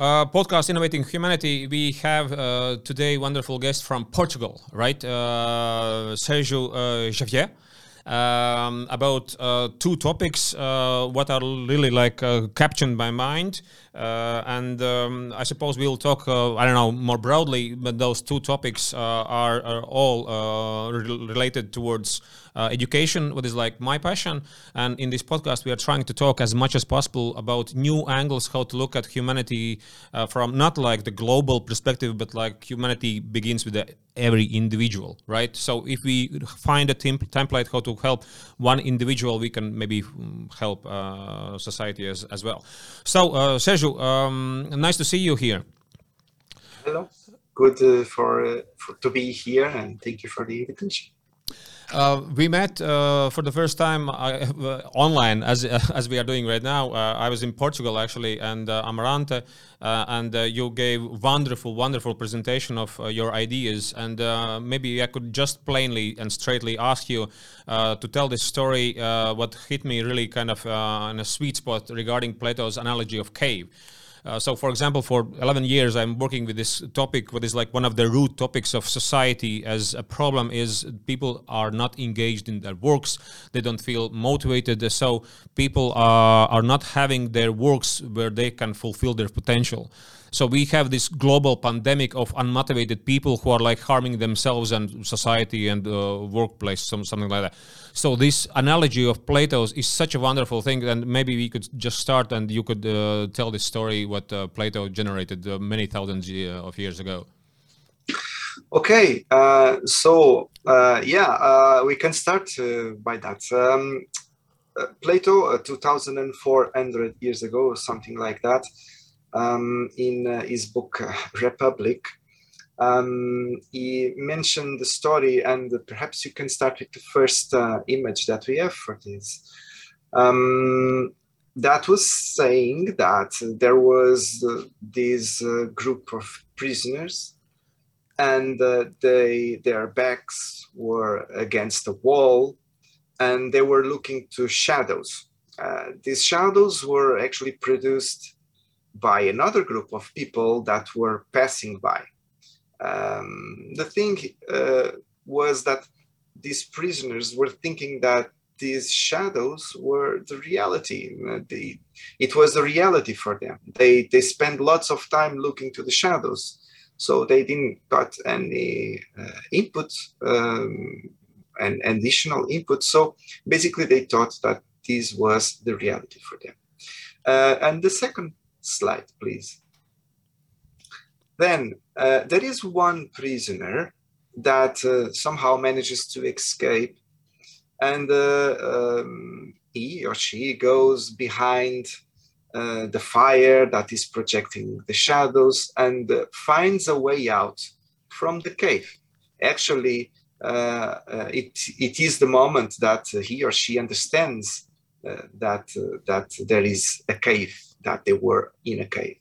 Uh, podcast Innovating Humanity. We have uh, today wonderful guest from Portugal, right? Uh, Sergio uh, Xavier. Um, about uh, two topics uh, what are really like uh, captured my mind and um, I suppose we'll talk uh, I don't know more broadly but those two topics uh, are, are, all re- related towards education what is like my passion and in this podcast we are trying to talk as much as possible about new angles how to look at humanity from not like the global perspective but like humanity begins with the every individual, right? So if we find a temp- template how to help one individual, we can maybe mm, help uh, society as, as well. So uh, um, nice to see you here. Hello, good uh, for, uh, for to be here, and thank you for the invitation. Uh, we met uh, for the first time uh, online, as as we are doing right now. Uh, I was in Portugal actually, and uh, Amarante, uh, and you gave wonderful, wonderful presentation of your ideas. And maybe I could just plainly and straightly ask you to tell this story. what hit me really kind of in a sweet spot regarding Plato's analogy of cave. Uh, so, for example, for 11 years, I'm working with this topic, what is like one of the root topics of society as a problem is people are not engaged in their works. They don't feel motivated. So, people are, are not having their works where they can fulfill their potential. So we have this global pandemic of unmotivated people who are like harming themselves and society and uh, workplace, some, something like that. So this analogy of Plato's is such a wonderful thing, and maybe we could just start and you could uh, tell this story what uh, Plato generated uh, many thousands uh, of years ago. Okay, uh, so yeah, we can start by that. Um, Plato, 2,400 years ago, something like that, um, in uh, his book uh, Republic. Um, he mentioned the story, and perhaps you can start with the first uh, image that we have for this. Um, that was saying that there was uh, this uh, group of prisoners, and uh, they their backs were against the wall, and they were looking to shadows. these shadows were actually produced by another group of people that were passing by. Um, the thing uh, was that these prisoners were thinking that these shadows were the reality. The, it was the reality for them. They they spent lots of time looking to the shadows, so they didn't got any uh, input um, and additional input. So basically, they thought that this was the reality for them. Uh, and the second slide, please. Then uh, there is one prisoner that uh, somehow manages to escape, and uh, um, he or she goes behind uh, the fire that is projecting the shadows and uh, finds a way out from the cave. Actually, uh, it, it is the moment that he or she understands that, that there is a cave that they were in a cave.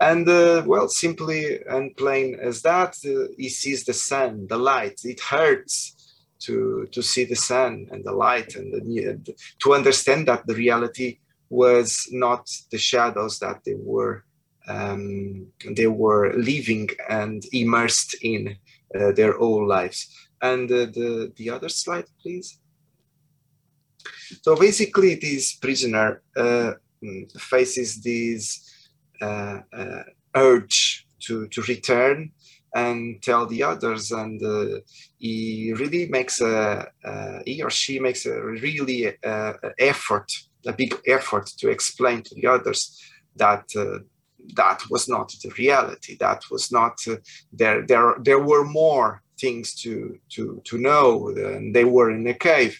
And uh, well, simply and plain as that, uh, he sees the sun, the light. It hurts to to see the sun and the light, and the, to understand that the reality was not the shadows that they were um, they were living and immersed in uh, their whole lives. And uh, the the other slide, please. So basically, this prisoner uh, faces this uh, uh, urge to, to return and tell the others. And uh, he really makes a uh, he or she makes a really uh, effort a big effort to explain to the others that uh, that was not the reality that was not there there there were more things to to to know and they were in a cave.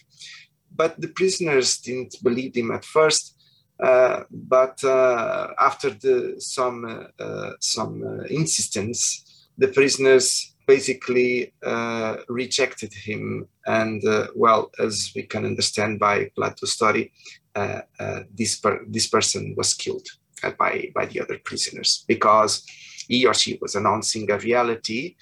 But the prisoners didn't believe him at first. uh, but uh, after the, some uh, some insistence, the prisoners basically rejected him, and well, as we can understand by Plato's story, this per- this person was killed by by the other prisoners because he or she was announcing a reality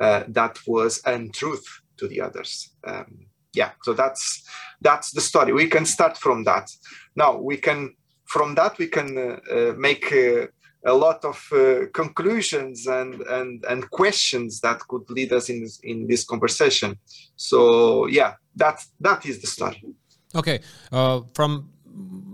uh, that was untruth to the others. Um, yeah, so that's that's the story. We can start from that. Now we can from that we can uh, uh, make uh, a lot of uh, conclusions and, and and questions that could lead us in this, in this conversation. So yeah, that that is the story. Okay, uh, from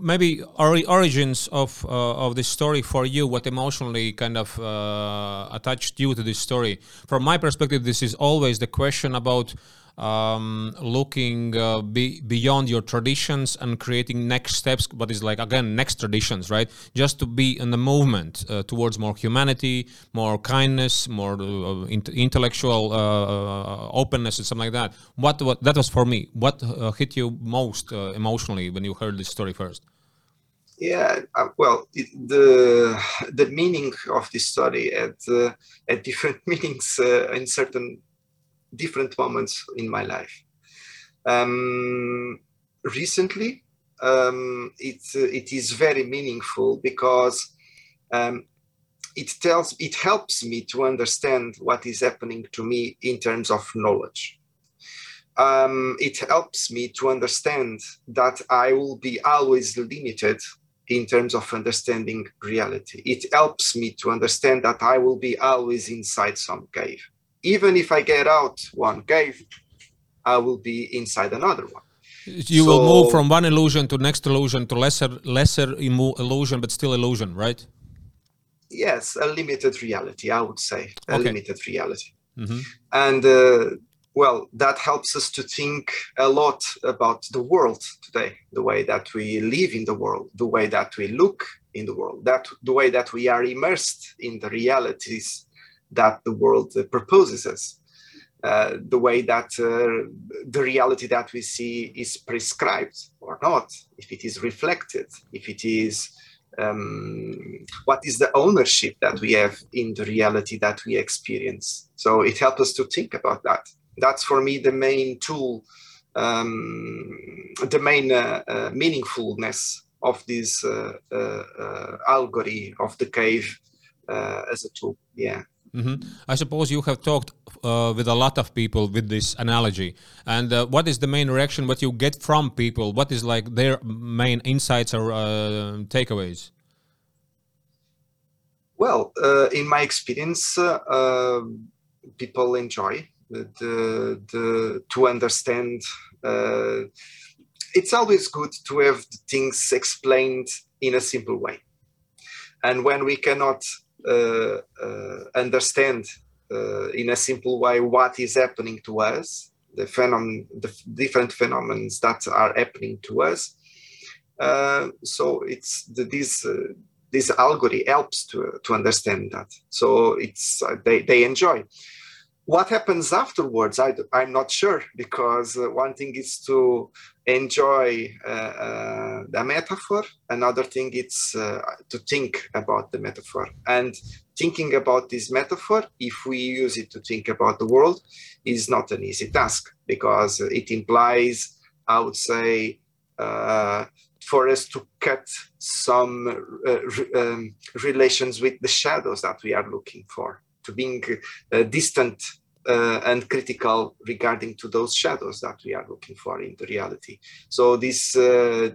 maybe origins of uh, of this story for you what emotionally kind of uh, attached you to this story from my perspective this is always the question about um, looking uh, be, beyond your traditions and creating next steps but it's like again next traditions right? Just to be in the movement uh, towards more humanity more kindness more uh, intellectual uh, uh, openness and something like that. What, what that was for me. What uh, hit you most emotionally when you heard this story first? Yeah well it, the the meaning of this story had at different meanings in certain different moments in my life. Um, recently, um, it, it is very meaningful because um, it tells it helps me to understand what is happening to me in terms of knowledge. Um, it helps me to understand that I will be always limited in terms of understanding reality. It helps me to understand that I will be always inside some cave even if I get out one cave, I will be inside another one. You so, will move from one illusion to next illusion to lesser lesser illusion, but still illusion, right? Yes, a limited reality, I would say, a okay. limited reality, mm-hmm. and uh, well, that helps us to think a lot about the world today, the way that we live in the world, the way that we look in the world, that the way that we are immersed in the realities that the world uh, proposes us. Uh, the way that uh, the reality that we see is prescribed or not, if it is reflected, if it is um, what is the ownership that we have in the reality that we experience. So it helps us to think about that. That's for me the main tool, um, the main uh, uh, meaningfulness of this uh, allegory of the cave as a tool. Yeah. Mm-hmm. I suppose you have talked uh, with a lot of people with this analogy. And uh, what is the main reaction? What you get from people? What is like their main insights or uh, takeaways? Well, uh, in my experience, uh, um, people enjoy the, the to understand. Uh, it's always good to have things explained in a simple way. And when we cannot understand uh, in a simple way what is happening to us, the the different phenomena that are happening to us. so it's the, this this allegory helps to, to understand that. So it's uh, they, they enjoy. What happens afterwards, I, I'm not sure because uh, one thing is to enjoy uh, the metaphor. Another thing is to think about the metaphor. And thinking about this metaphor, if we use it to think about the world, is not an easy task because it implies, I would say, uh, for us to cut some uh, um, relations with the shadows that we are looking for to being uh, distant uh, and critical regarding to those shadows that we are looking for in the reality. So this uh,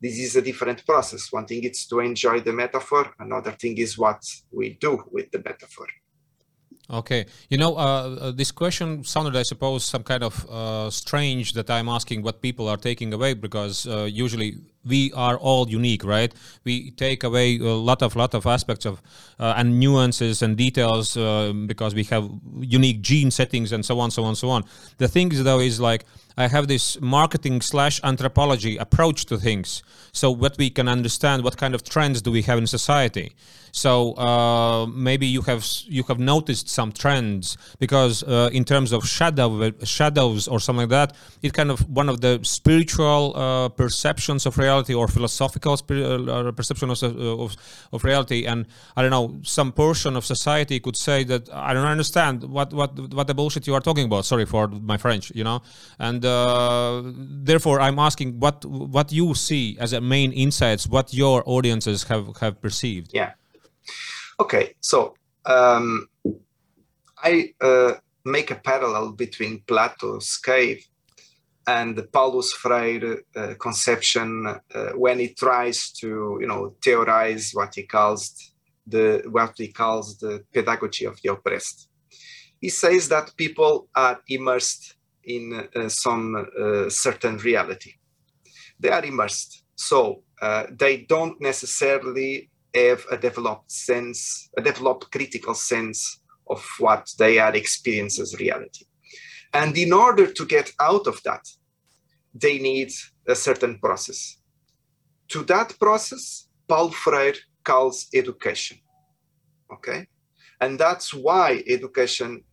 this is a different process. One thing is to enjoy the metaphor. Another thing is what we do with the metaphor. Okay, you know, uh, uh, this question sounded, I suppose, some kind of uh, strange that I'm asking what people are taking away because uh, usually we are all unique, right? We take away a lot of lot of aspects of uh, and nuances and details uh, because we have unique gene settings and so on, so on, so on. The thing is, though, is like I have this marketing slash anthropology approach to things. So what we can understand, what kind of trends do we have in society? So uh, maybe you have you have noticed some trends because uh, in terms of shadow shadows or something like that, it kind of one of the spiritual uh, perceptions of reality or philosophical uh, perception of, of, of reality. And I don't know, some portion of society could say that I don't understand what what what the bullshit you are talking about. Sorry for my French, you know, and and uh, therefore i'm asking what what you see as a main insights what your audiences have have perceived yeah okay so um, i uh, make a parallel between plato's cave and Paulus Freire uh, conception uh, when he tries to, you know, theorize what he calls the what he calls the pedagogy of the oppressed. He says that people are immersed in uh, some uh, certain reality. They are immersed, so uh, they don't necessarily have a developed sense, a developed critical sense of what they are experiencing as reality. And in order to get out of that, they need a certain process. To that process, Paulo Freire calls education. Okay? And that's why education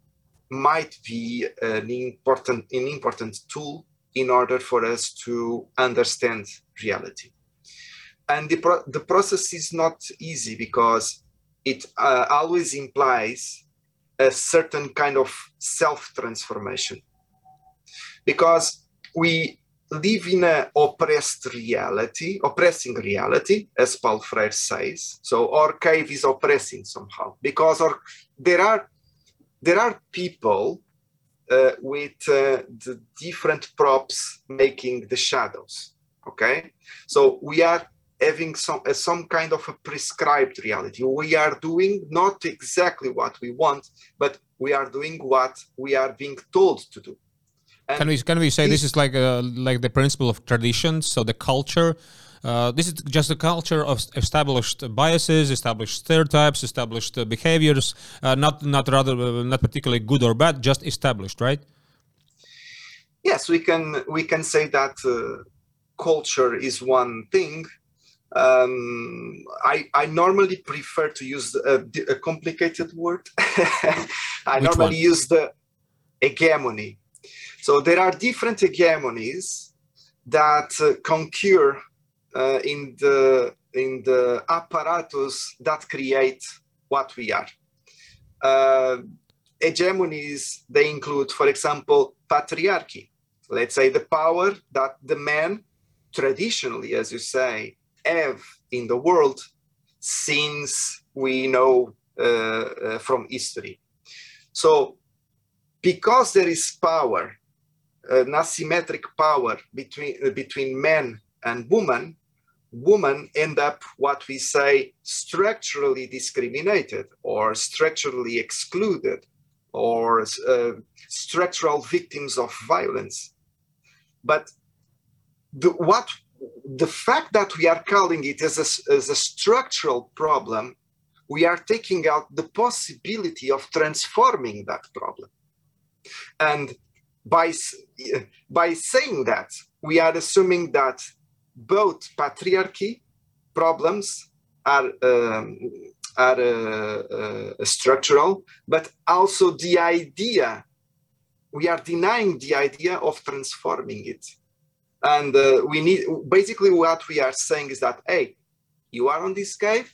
might be an important, an important tool in order for us to understand reality. And the, pro- the process is not easy because it uh, always implies a certain kind of self transformation. Because we live in an oppressed reality, oppressing reality, as Paul Freire says. So our cave is oppressing somehow because our, there are there are people uh, with uh, the different props making the shadows. Okay, so we are having some uh, some kind of a prescribed reality. We are doing not exactly what we want, but we are doing what we are being told to do. And can we can we say this, this is like a, like the principle of traditions? So the culture. Uh, this is just a culture of established biases, established stereotypes, established uh, behaviors, uh, not not rather uh, not particularly good or bad, just established, right? Yes, we can we can say that uh, culture is one thing, um, I, I normally prefer to use a, a complicated word. I Which normally one? use the hegemony. So there are different hegemonies that uh, concur uh, in the in the apparatus that create what we are. Uh, hegemonies they include, for example, patriarchy. Let's say the power that the man traditionally, as you say, have in the world since we know uh, uh, from history. So, because there is power, an asymmetric power between uh, between men and women, women end up what we say structurally discriminated or structurally excluded or uh, structural victims of violence. But the, what the fact that we are calling it as a, as a structural problem, we are taking out the possibility of transforming that problem. And by, by saying that, we are assuming that both patriarchy problems are, um, are uh, uh, structural, but also the idea, we are denying the idea of transforming it and uh, we need basically what we are saying is that hey you are on this cave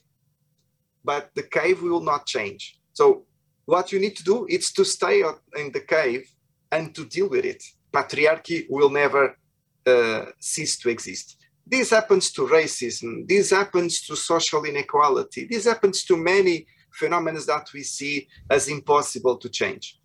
but the cave will not change. So what you need to do is to stay in the cave and to deal with it. Patriarchy will never uh, cease to exist. This happens to racism. This happens to social inequality. This happens to many phenomena that we see as impossible to change.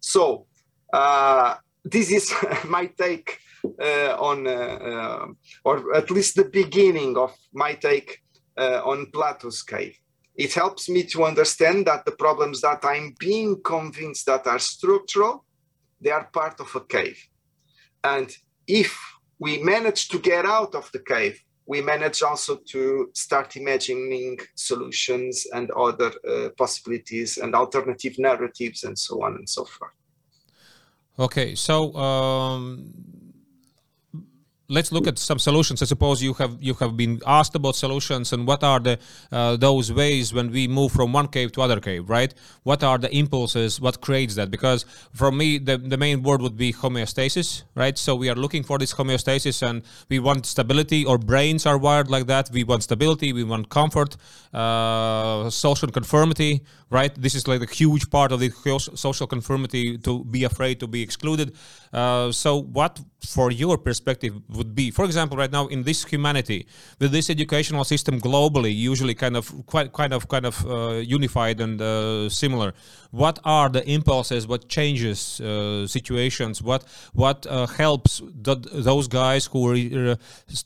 So uh, this is my take uh, on, uh, uh, or at least the beginning of my take on Plato's cave. It helps me to understand that the problems that I'm being convinced that are structural, they are part of a cave. And if we manage to get out of the cave, we manage also to start imagining solutions and other uh, possibilities and alternative narratives and so on and so forth. Okay, so um, let's look at some solutions. I suppose you have you have been asked about solutions and what are the uh, those ways when we move from one cave to other cave, right? What are the impulses? What creates that? Because for me, the the main word would be homeostasis, right? So we are looking for this homeostasis and we want stability. Our brains are wired like that. We want stability. We want comfort, uh, social conformity, right? This is like a huge part of the social conformity to be afraid to be excluded. Uh, so what, for your perspective, would be, for example, right now in this humanity, with this educational system globally, usually kind of quite kind of kind of uh, unified and uh, similar. What are the impulses? What changes uh, situations? What what uh, helps th- those guys who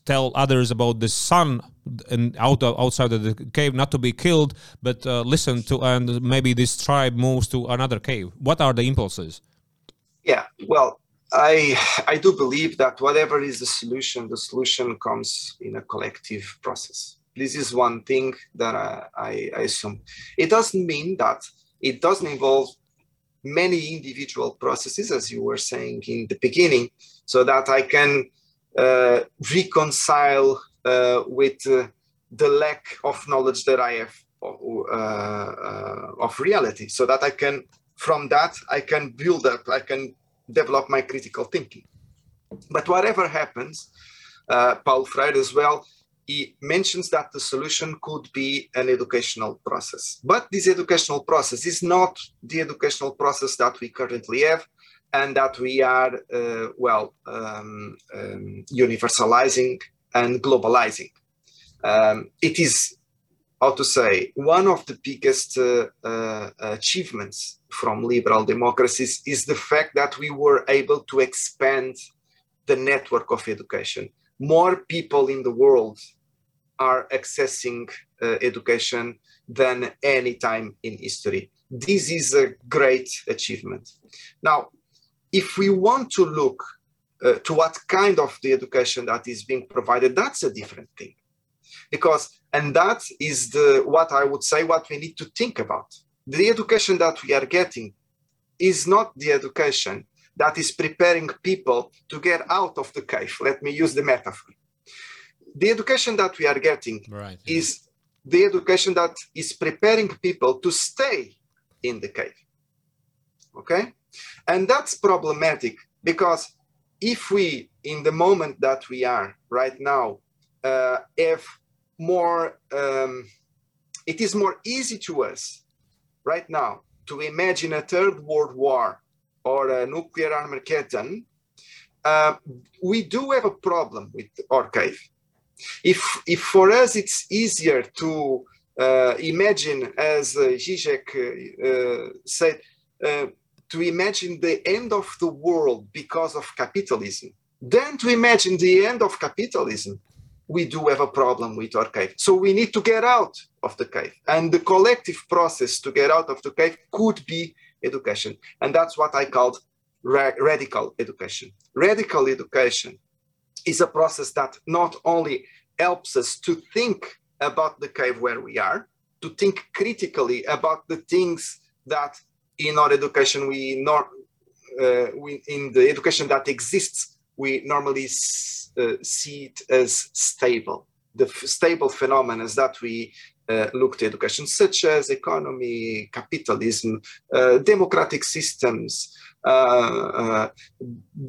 tell others about the sun and out of, outside of the cave, not to be killed, but uh, listen to, and maybe this tribe moves to another cave. What are the impulses? Yeah, well, I I do believe that whatever is the solution, the solution comes in a collective process. This is one thing that I, I, I assume. It doesn't mean that it doesn't involve many individual processes, as you were saying in the beginning, so that I can uh, reconcile uh, with uh, the lack of knowledge that I have uh, uh, of reality, so that I can, from that, I can build up, I can develop my critical thinking. But whatever happens, uh, Paulo Freire as well, he mentions that the solution could be an educational process. But this educational process is not the educational process that we currently have and that we are, uh, well, um, um, universalizing and globalizing. Um, it is, how to say, one of the biggest uh, uh, achievements from liberal democracies is the fact that we were able to expand the network of education. More people in the world are accessing uh, education than any time in history. This is a great achievement. Now, if we want to look uh, to what kind of the education that is being provided, that's a different thing. Because, and that is the what I would say what we need to think about. The education that we are getting is not the education that is preparing people to get out of the cave. Let me use the metaphor the education that we are getting right. is the education that is preparing people to stay in the cave. Okay? And that's problematic because if we, in the moment that we are right now, uh, have more, um, it is more easy to us right now to imagine a third world war or a nuclear Armageddon, uh, we do have a problem with our cave if, if for us it's easier to uh, imagine, as uh, Zizek uh, uh, said, uh, to imagine the end of the world because of capitalism, than to imagine the end of capitalism, we do have a problem with our cave. So we need to get out of the cave. And the collective process to get out of the cave could be education. And that's what I called ra radical education. Radical education is a process that not only helps us to think about the cave where we are, to think critically about the things that in our education we not uh, we, in the education that exists we normally uh, see it as stable. The stable phenomena that we uh, look to education such as economy capitalism uh, democratic systems the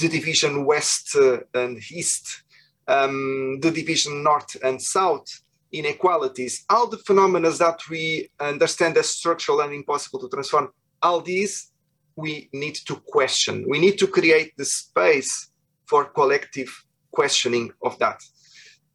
division west and east um, the division north and south, inequalities, all the phenomena that we understand as structural and impossible to transform, all these we need to question. We need to create the space for collective questioning of that.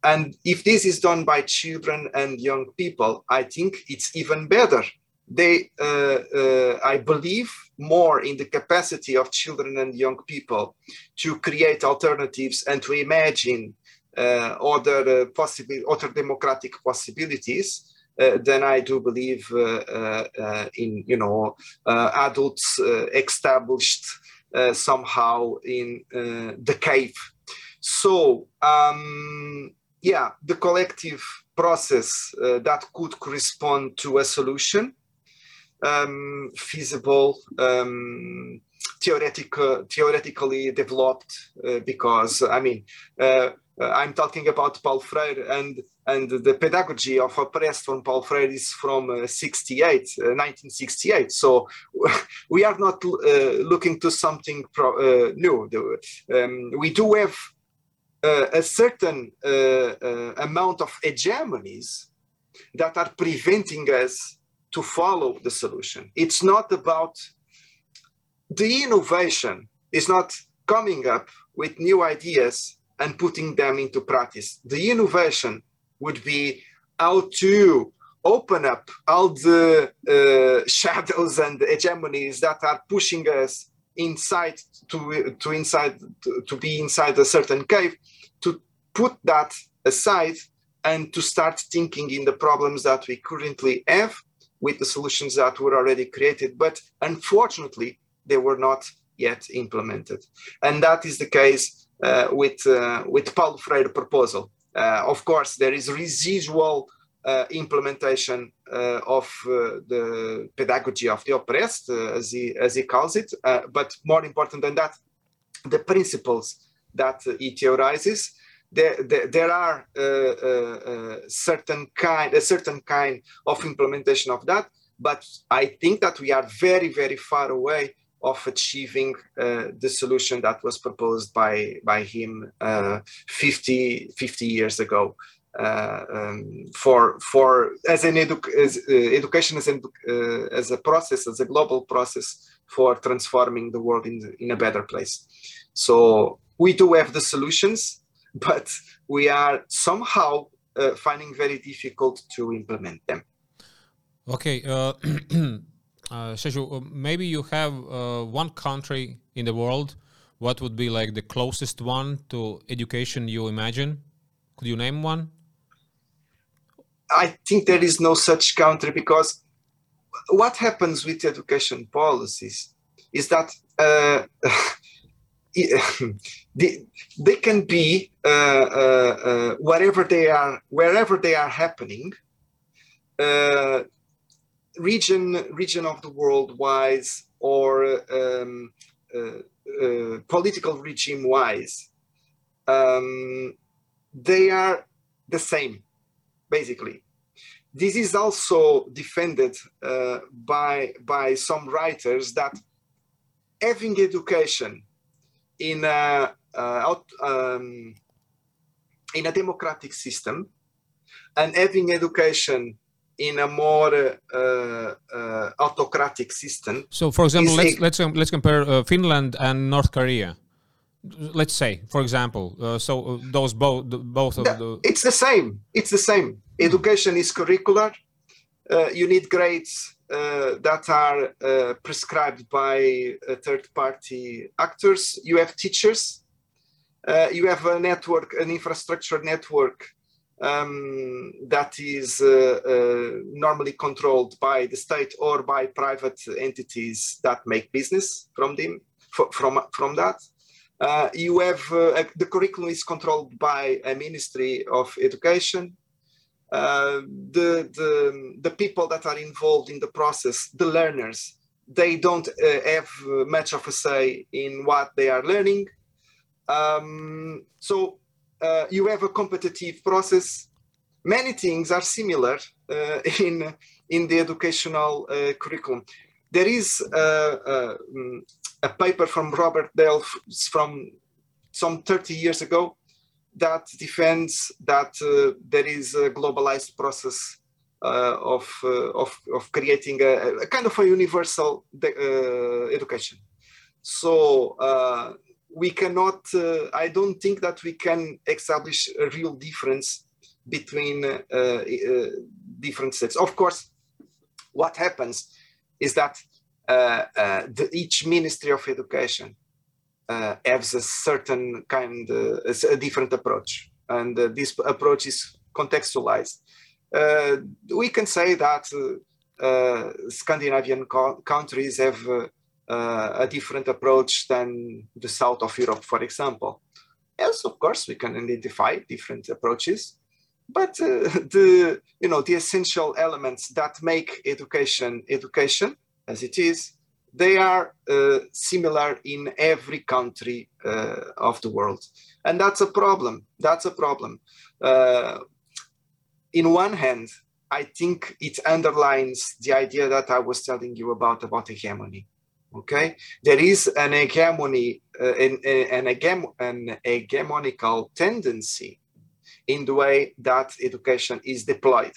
And if this is done by children and young people, I think it's even better. They, uh, uh, I believe more in the capacity of children and young people to create alternatives and to imagine uh, other uh, possible other democratic possibilities uh, then I do believe in you know adults established somehow in the cave. So um, yeah, the collective process that could correspond to a solution um, feasible, um, theoretic, uh, theoretically developed, uh, because I mean, uh, uh, I'm talking about Paul Freire and and the pedagogy of oppressed from Paul Freire is from uh, 68, 1968. Uh, so we are not looking to something pro, new. Um, we do have a certain amount of hegemonies that are preventing us to follow the solution. It's not about the innovation is not coming up with new ideas and putting them into practice. The innovation would be how to open up all the uh, shadows and hegemonies that are pushing us inside to to inside to, to, be inside a certain cave to put that aside and to start thinking in the problems that we currently have with the solutions that were already created, but unfortunately, they were not yet implemented. And that is the case uh, with, uh, with Paulo Freire proposal. Uh, of course, there is residual uh, implementation uh, of uh, the pedagogy of the oppressed, as, he, as he calls it, but more important than that, the principles that he theorizes there, there, there are uh, uh, uh, certain kind a certain kind of implementation of that but i think that we are very very far away of achieving uh, the solution that was proposed by by him uh, 50 50 years ago. Uh, um, for for as an edu- as, education as, an, as a process as a global process for transforming the world in, in a better place. So we do have the solutions but we are somehow uh, finding very difficult to implement them. Okay, uh, uh, uh maybe you have uh, one country in the world. What would be like the closest one to education you imagine? Could you name one? I think there is no such country because what happens with education policies is that uh, they, they can be uh, uh, uh, wherever they are wherever they are happening uh, region region of the world wise or um, uh, uh, political regime wise um, they are the same basically. This is also defended by by some writers that having education in a, uh, um, in a democratic system and having education in a more uh, uh, autocratic system. So, for example, let's let's um, let's compare uh, Finland and North Korea. Let's say, for example, uh, so uh, those both both of the. It's the same. It's the same. Education is curricular. you need grades uh, that are uh, prescribed by uh, third-party actors. You have teachers. Uh, you have a network, an infrastructure network um, that is uh, uh, normally controlled by the state or by private entities that make business from them from from that. you have the curriculum is controlled by a ministry of education uh, the, the, the people that are involved in the process, the learners, they don't uh, have much of a say in what they are learning. Um, so uh, you have a competitive process. Many things are similar uh, in, in the educational uh, curriculum. There is a, a paper from Robert Dahl from some 30 years ago that defends that uh, there is a globalized process uh, of, uh, of, of creating a, a, kind of a universal uh, education. So uh, we cannot, I don't think that we can establish a real difference between different states. Of course, what happens is that the, each Ministry of Education uh, has a certain kind, uh, a different approach, and uh, this approach is contextualized. Uh, we can say that uh, uh, Scandinavian co- countries have a different approach than the south of Europe, for example. Yes, of course, we can identify different approaches, but the you know the essential elements that make education education as it is they are uh, similar in every country uh, of the world. And that's a problem. That's a problem. Uh, in one hand, I think it underlines the idea that I was telling you about, about hegemony. Okay, there is an hegemony, uh, an, an, hegem- an hegemonical tendency in the way that education is deployed.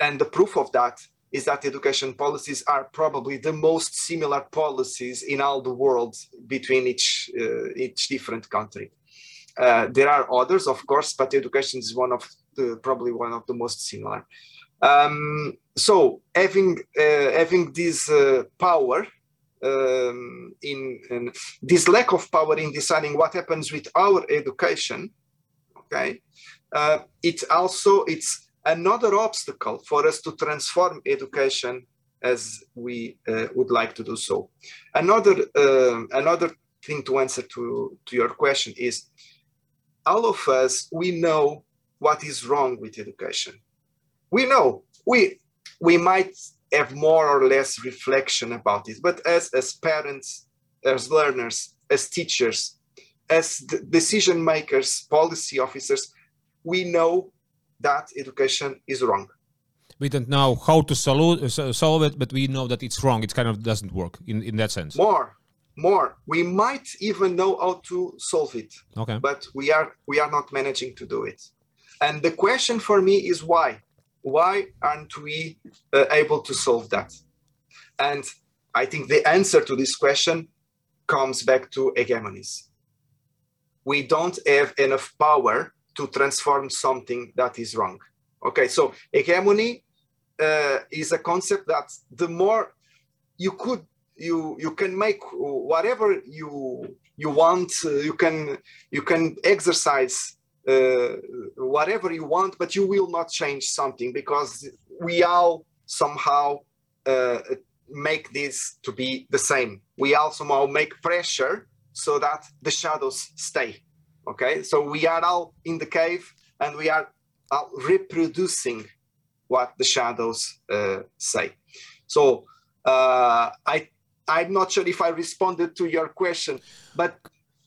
And the proof of that is that education policies are probably the most similar policies in all the world between each uh, each different country. Uh, there are others, of course, but education is one of the probably one of the most similar. Um, so having uh, having this uh, power um, in, in, this lack of power in deciding what happens with our education, okay, uh, it also it's another obstacle for us to transform education as we uh, would like to do so. Another uh, another thing to answer to, to your question is all of us we know what is wrong with education. We know we we might have more or less reflection about it, but as as parents, as learners, as teachers, as decision makers, policy officers, we know that education is wrong. We don't know how to solve, solve it, but we know that it's wrong. It kind of doesn't work in, in that sense. More, more. We might even know how to solve it. Okay. But we are we are not managing to do it. And the question for me is why? Why aren't we uh, able to solve that? And I think the answer to this question comes back to hegemonies. We don't have enough power to transform something that is wrong. Okay, so hegemony uh, is a concept that the more you could you you can make whatever you you want uh, you can you can exercise uh, whatever you want but you will not change something because we all somehow uh, make this to be the same we all somehow make pressure so that the shadows stay Okay, so we are all in the cave and we are reproducing what the shadows uh, say. So uh, I I'm not sure if I responded to your question, but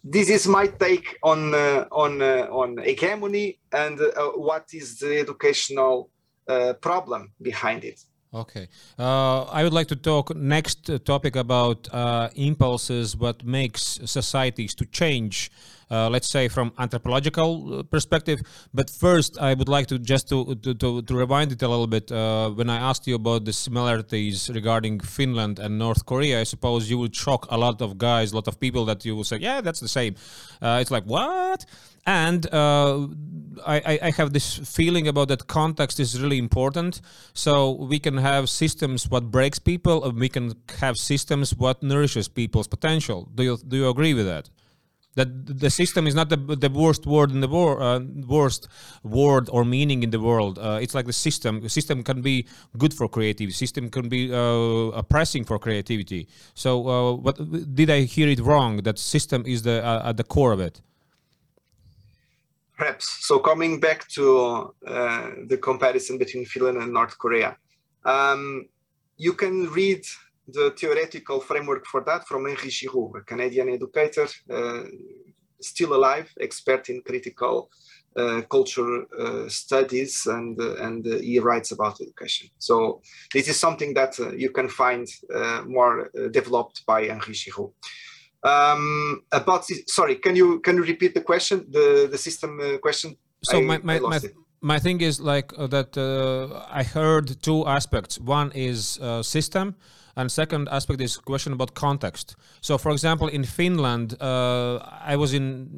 this is my take on uh, on uh, on hegemony and uh, what is the educational uh, problem behind it. Okay. Uh, I would like to talk next topic about uh, impulses, what makes societies to change, uh, let's say from anthropological uh, perspective. But first, I would like to just to, to, to, to rewind it a little bit. Uh, when I asked you about the similarities regarding Finland and North Korea, I suppose you would shock a lot of guys, a lot of people that you will say, yeah, that's the same. Uh, it's like, what? And uh, I, I, have this feeling about that context is really important. So we can have systems what breaks people and we can have systems what nourishes people's potential. Do you do you agree with that? That the system is not the, the worst word in the world uh, worst word or meaning in the world. Uh, it's like the system. The system can be good for creativity. System can be uh, oppressing for creativity. So uh, what did i hear it wrong? That system is the uh, at the core of it Perhaps. So coming back to uh, the comparison between Finland and North Korea, um, you can read the theoretical framework for that from Henry Giroux, a Canadian educator, uh, still alive, expert in critical uh, culture uh, studies, and uh, and uh, he writes about education. So this is something that you can find more developed by Henry Giroux. Um, about sorry, can you can you repeat the question, the the system uh, question? So I, my my, my, my, thing is like uh, that. Uh, I heard two aspects. One is uh, system, and second aspect is question about context. So, for example, in Finland, uh, I was in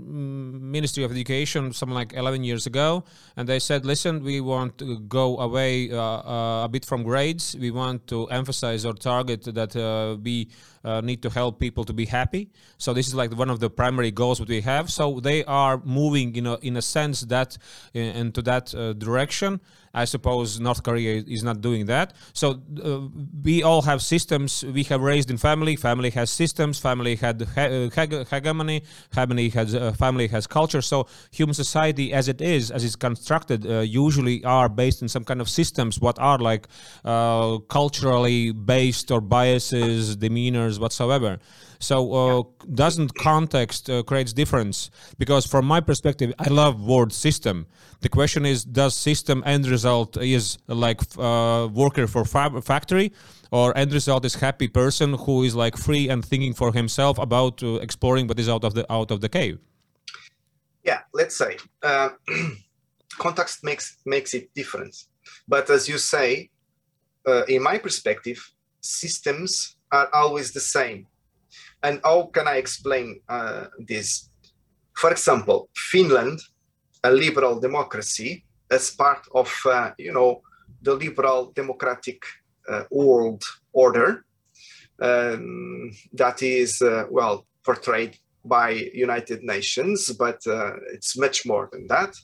Ministry of Education something like 11 years ago, and they said, "Listen, we want to go away uh, uh, a bit from grades. We want to emphasize our target that uh, we uh, need to help people to be happy. So this is like one of the primary goals that we have. So they are moving, you know, in a sense that in, into that uh, direction. I suppose North Korea is not doing that. So uh, we all have systems. We have raised in family. Family has systems. Family had hegemony. Family has uh, family has culture. So human society, as it is, as it's constructed, uh, usually are based in some kind of systems. What are like uh, culturally based or biases, demeanors, whatsoever. So uh, doesn't context uh, creates difference? Because from my perspective, I love word system. The question is, does system end result is like uh, worker for fa- factory, or end result is happy person who is like free and thinking for himself about uh, exploring what is out of the out of the cave? Yeah, let's say uh, context makes makes it different. But as you say, uh, in my perspective, systems are always the same and how can I explain uh, this? For example, Finland, a liberal democracy, as part of uh, you know the liberal democratic uh, world order um, that is uh, well portrayed by United Nations, but uh, it's much more than that.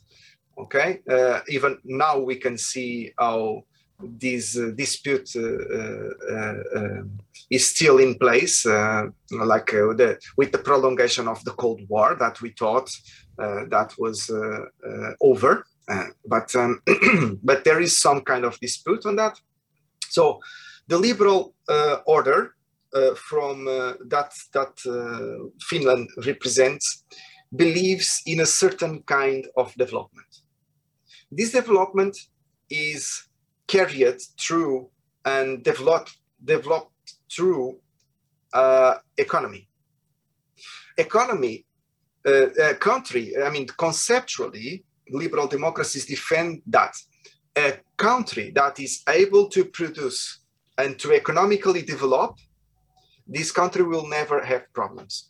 Okay, uh, even now we can see how this uh, dispute uh, uh, uh is still in place, like the, with the prolongation of the Cold War that we thought that was over. but um, but there is some kind of dispute on that. So the liberal order from that that Finland represents believes in a certain kind of development. This development is carried through and developed, developed through uh, economy. Economy, uh, a country, I mean, conceptually, liberal democracies defend that a country that is able to produce and to economically develop, this country will never have problems.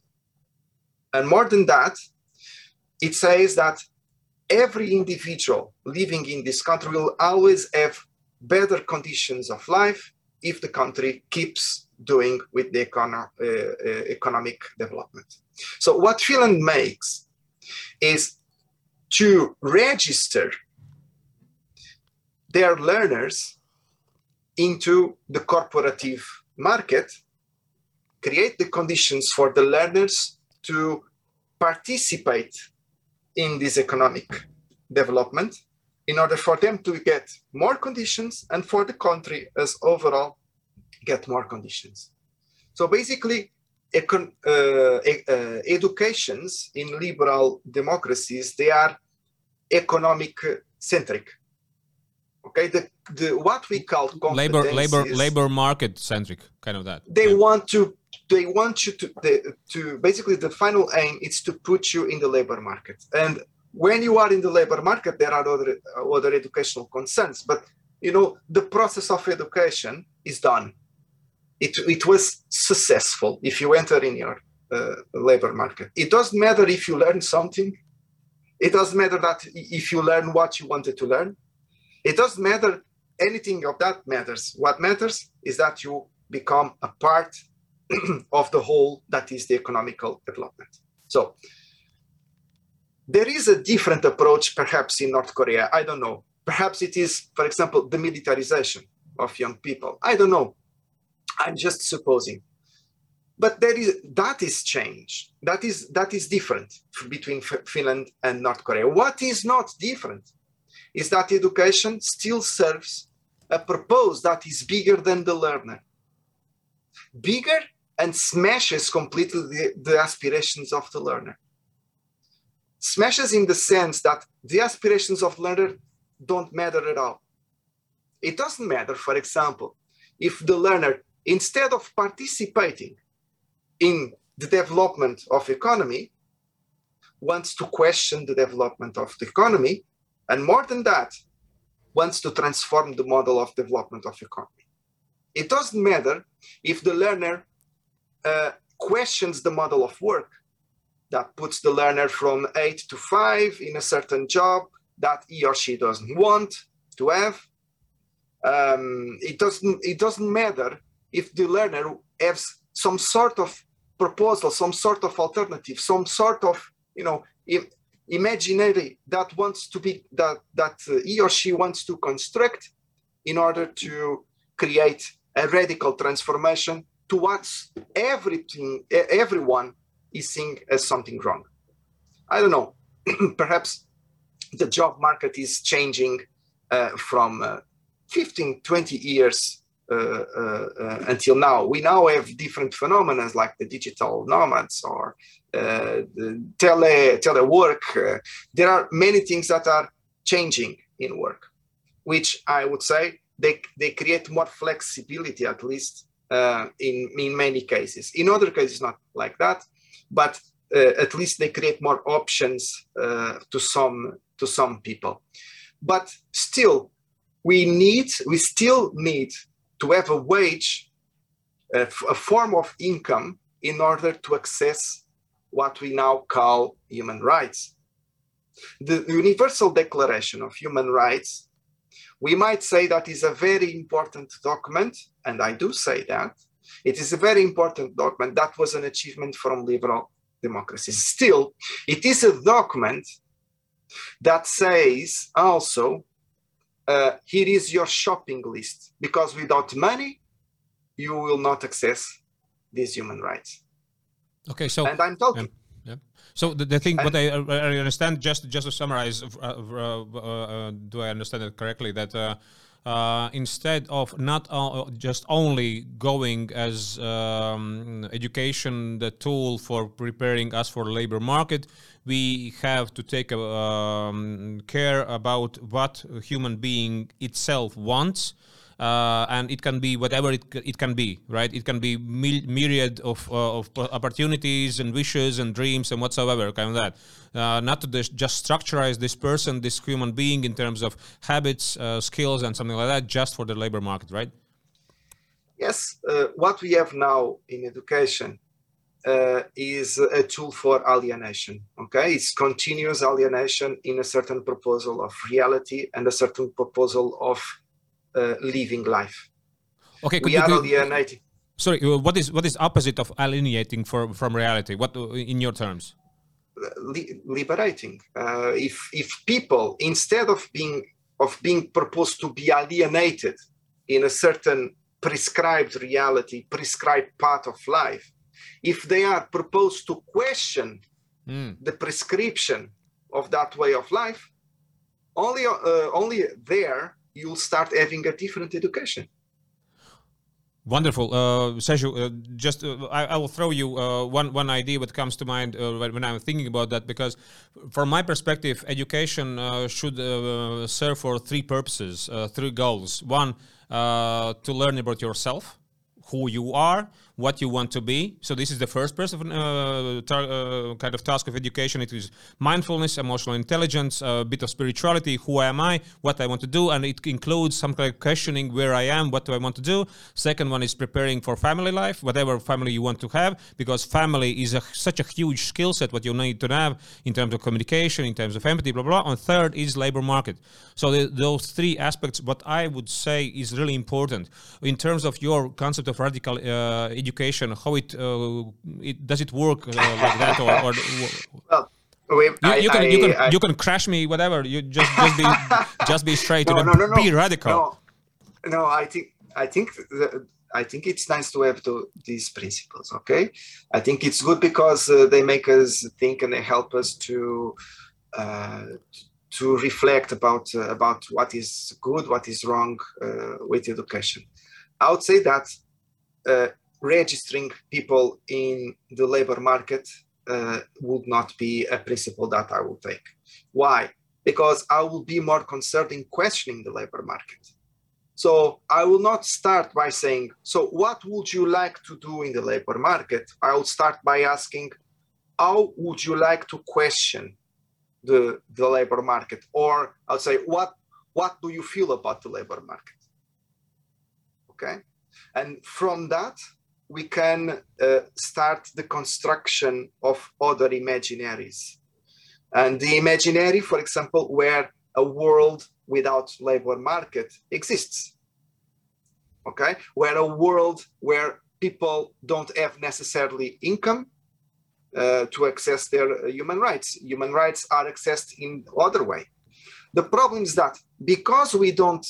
And more than that, it says that every individual living in this country will always have better conditions of life if the country keeps doing with the econo uh, uh, economic development. So what Finland makes is to register their learners into the corporative market, create the conditions for the learners to participate in this economic development in order for them to get more conditions and for the country as overall get more conditions. So basically, econ, uh, uh, educations in liberal democracies, they are economic centric. Okay, the, the what we call labor labor labor market centric, kind of that. They yeah. want to they want you to the, to basically the final aim is to put you in the labor market and when you are in the labor market, there are other, other educational concerns, but you know, the process of education is done. It, it was successful if you enter in your uh, labor market. It doesn't matter if you learn something. It doesn't matter that if you learn what you wanted to learn. It doesn't matter anything of that matters. What matters is that you become a part of the whole that is the economical development. So there is a different approach, perhaps, in North Korea. I don't know. Perhaps it is, for example, the militarization of young people. I don't know. I'm just supposing. But there is that is change. That is that is different between Finland and North Korea. What is not different is that education still serves a purpose that is bigger than the learner, bigger and smashes completely the, the aspirations of the learner smashes in the sense that the aspirations of learner don't matter at all. It doesn't matter, for example, if the learner, instead of participating in the development of economy, wants to question the development of the economy, and more than that, wants to transform the model of development of economy. It doesn't matter if the learner uh, questions the model of work that puts the learner from eight to five in a certain job that he or she doesn't want to have. Um, it doesn't it doesn't matter if the learner has some sort of proposal, some sort of alternative, some sort of you know imaginary that wants to be that that uh, he or she wants to construct in order to create a radical transformation towards everything everyone is seen as something wrong. I don't know. Perhaps the job market is changing uh, from uh, 15, 20 years uh, uh, uh, until now. We now have different phenomena like the digital nomads or uh, the tele telework. there are many things that are changing in work, which I would say they, they create more flexibility, at least in, in many cases. In other cases, not like that but uh, at least they create more options uh, to some to some people. But still, we need we still need to have a wage, a, a form of income in order to access what we now call human rights. The Universal Declaration of Human Rights, we might say that is a very important document, and I do say that, it is a very important document. That was an achievement from liberal democracies. Still, it is a document that says also uh, here is your shopping list because without money you will not access these human rights okay so and i'm talking yeah, yeah. so the, the thing and, what I, I, understand just just to summarize uh, uh, uh do i understand it correctly that uh, instead of not just only going as um, education the tool for preparing us for labor market we have to take um, care about what human being itself wants uh, and it can be whatever it, it can be, right? It can be myriad of, uh, of opportunities and wishes and dreams and whatsoever, kind of that. Uh, not to just structureize this person, this human being in terms of habits, uh, skills, and something like that, just for the labor market, right? Yes. Uh, what we have now in education uh, is a tool for alienation. Okay, it's continuous alienation in a certain proposal of reality and a certain proposal of living life. Okay, we are alienating. Sorry, uh, what is what is opposite of alienating for, from reality? What uh, in your terms? liberating. Uh, if if people instead of being of being proposed to be alienated in a certain prescribed reality, prescribed path of life, if they are proposed to question mm. the prescription of that way of life, only uh, only there you'll start having a different education. Wonderful, uh, Sergio. Uh, just uh, I, I, will throw you uh, one one idea that comes to mind uh, when I'm thinking about that because, from my perspective, education uh, should uh, serve for three purposes, three goals. One, to learn about yourself, who you are, what you want to be. So this is the first person uh, uh, kind of task of education. It is mindfulness, emotional intelligence, a bit of spirituality. Who am I? What I want to do, and it includes some kind of questioning where I am, what do I want to do. Second one is preparing for family life, whatever family you want to have, because family is a, such a huge skill set. What you need to have in terms of communication, in terms of empathy, blah blah. And third is labor market. So the, those three aspects, what I would say is really important in terms of your concept of radical uh, education how it, uh, it does it work uh, like that or, or well, you, I, you, can I, you can I, you can crash me whatever you just just be just be straight no, no, no, no, be radical no, no i think i think the, I think it's nice to have to, these principles. Okay, I think it's good because uh, they make us think and they help us to uh, to reflect about uh, about what is good, what is wrong uh, with education. I would say that uh, registering people in the labor market uh, would not be a principle that I will take. Why? Because I will be more concerned in questioning the labor market. So I will not start by saying, so what would you like to do in the labor market? I will start by asking, how would you like to question the, the labor market? Or I'll say, what, what do you feel about the labor market? Okay. And from that, we can uh, start the construction of other imaginaries. And the imaginary, for example, where a world without labor market exists. Okay, where a world where people don't have necessarily income uh, to access their uh, human rights. Human rights are accessed in other way. The problem is that because we don't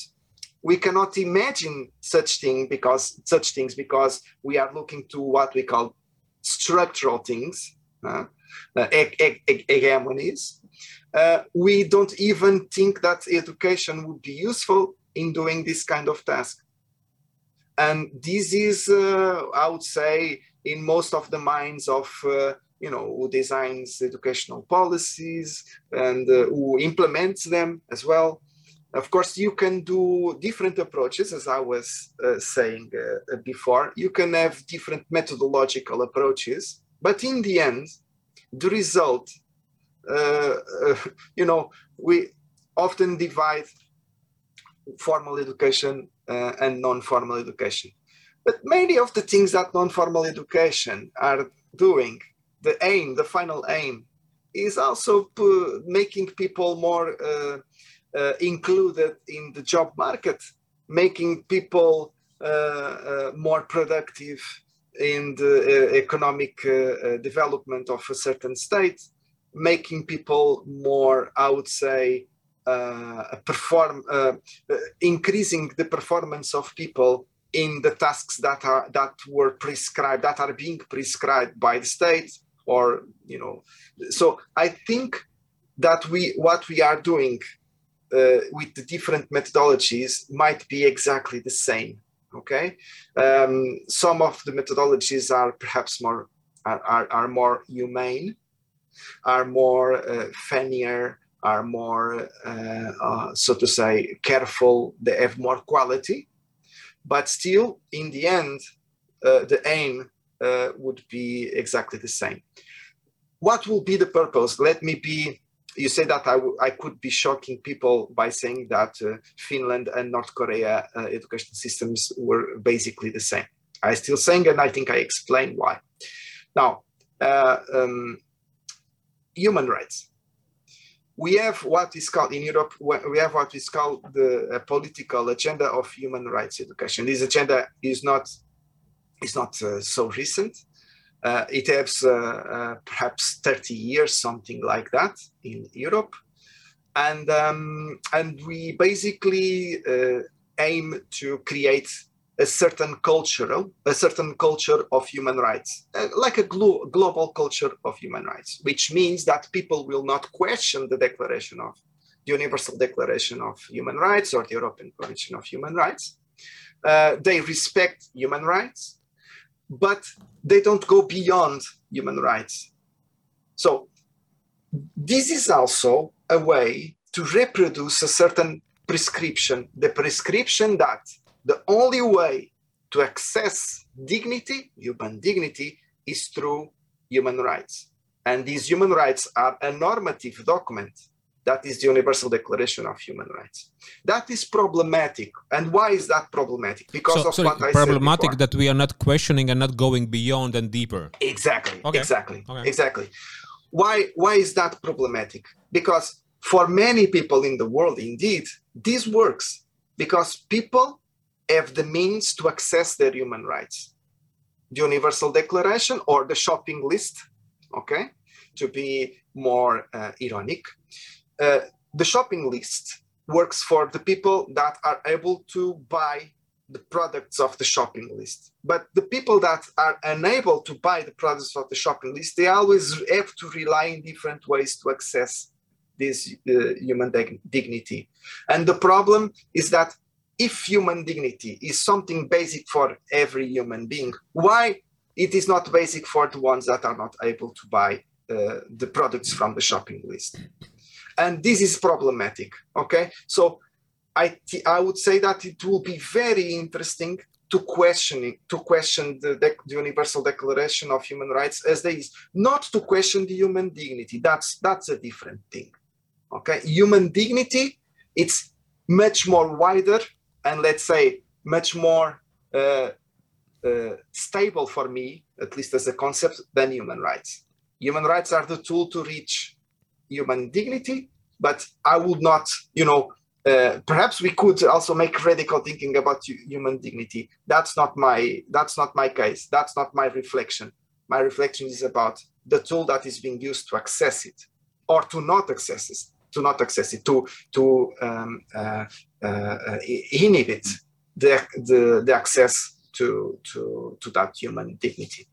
we cannot imagine such thing because such things because we are looking to what we call structural things, uh, uh, hegemonies. Uh, we don't even think that education would be useful in doing this kind of task. And this is, uh, I would say, in most of the minds of uh, you know who designs educational policies and uh, who implements them as well of course, you can do different approaches, as I was uh, saying uh, before. You can have different methodological approaches, but in the end, the result, uh, uh you know, we often divide formal education uh, and non-formal education. But many of the things that non-formal education are doing, the aim, the final aim, is also making people more uh, uh, included in the job market, making people uh, uh, more productive in the economic development of a certain state. making people more, I would say, uh, perform, uh, uh, increasing the performance of people in the tasks that are that were prescribed, that are being prescribed by the state, or you know. So I think that we what we are doing uh, with the different methodologies might be exactly the same. Okay, um, some of the methodologies are perhaps more are, are, more humane, are more uh, funnier, are more, uh, uh, so to say, careful. They have more quality, but still, in the end, uh, the aim uh, would be exactly the same. What will be the purpose? Let me be you say that I, I could be shocking people by saying that uh, Finland and North Korea uh, education systems were basically the same. I still saying, and I think I explained why. Now, uh, um, human rights. We have what is called in Europe. We have what is called the political agenda of human rights education. This agenda is not is not uh, so recent. Uh, it has uh, uh, perhaps 30 years, something like that, in Europe, and um, and we basically aim to create a certain cultural, a certain culture of human rights, like a glo- global culture of human rights, which means that people will not question the declaration of the Universal Declaration of Human Rights or the European Convention of Human Rights. Uh, they respect human rights but they don't go beyond human rights. So this is also a way to reproduce a certain prescription, the prescription that the only way to access dignity, human dignity, is through human rights. And these human rights are a normative document that is the Universal Declaration of Human Rights. That is problematic. And why is that problematic? Because so, of so what I problematic said that we are not questioning and not going beyond and deeper. Exactly. Okay. Exactly. Okay. Exactly. Why why is that problematic? Because for many people in the world, indeed, this works because people have the means to access their human rights. The Universal Declaration or the shopping list, okay, to be more uh, ironic, uh, the shopping list works for the people that are able to buy the products of the shopping list. But the people that are unable to buy the products of the shopping list, they always have to rely in different ways to access this uh, human dignity. And the problem is that if human dignity is something basic for every human being, why it is not basic for the ones that are not able to buy uh, the products from the shopping list? And this is problematic okay? So i i would say that it will be very interesting to questioning to question the, the, universal declaration of human rights as there is. Not to question the human dignity that's that's a different thing okay? Human dignity it's much more wider and let's say much more uh, uh, stable for me at least as a concept than human rights. Human rights are the tool to reach human dignity, but I would not, you know, uh, perhaps we could also make radical thinking about human dignity. That's not my that's not my case. That's not my reflection. My reflection is about the tool that is being used to access it, or to not access it, to not access it, to to um, uh, uh, inhibit the, the the access to to to that human dignity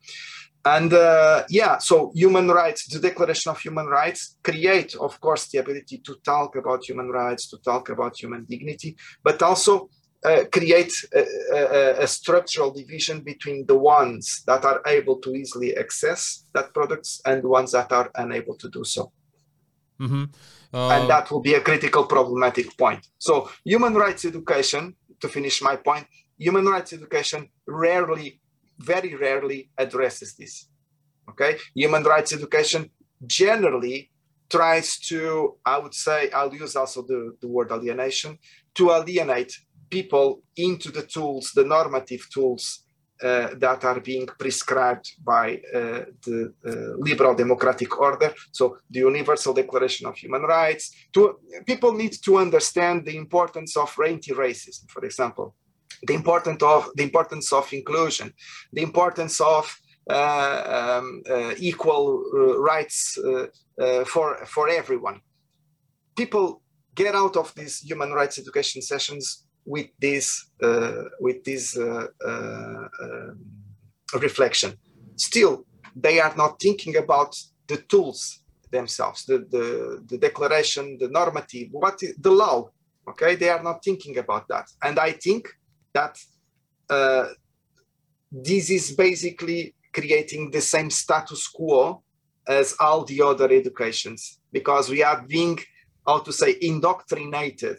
and uh, yeah so human rights the declaration of human rights create of course the ability to talk about human rights to talk about human dignity but also uh, create a, a, a, structural division between the ones that are able to easily access that products and the ones that are unable to do so mm-hmm. uh... and that will be a critical problematic point so human rights education to finish my point human rights education rarely very rarely addresses this. Okay, human rights education generally tries to, I would say, I'll use also the, the word alienation, to alienate people into the tools, the normative tools uh, that are being prescribed by uh, the uh, liberal democratic order. So the Universal Declaration of Human Rights. To, people need to understand the importance of anti-racism, for example the importance of the importance of inclusion, the importance of uh, um, uh, equal uh, rights for for everyone. People get out of these human rights education sessions with this with this um, reflection. Still, they are not thinking about the tools themselves, the, the, the declaration, the normative, what is the law. Okay, they are not thinking about that. And I think that uh, this is basically creating the same status quo as all the other educations because we are being how to say indoctrinated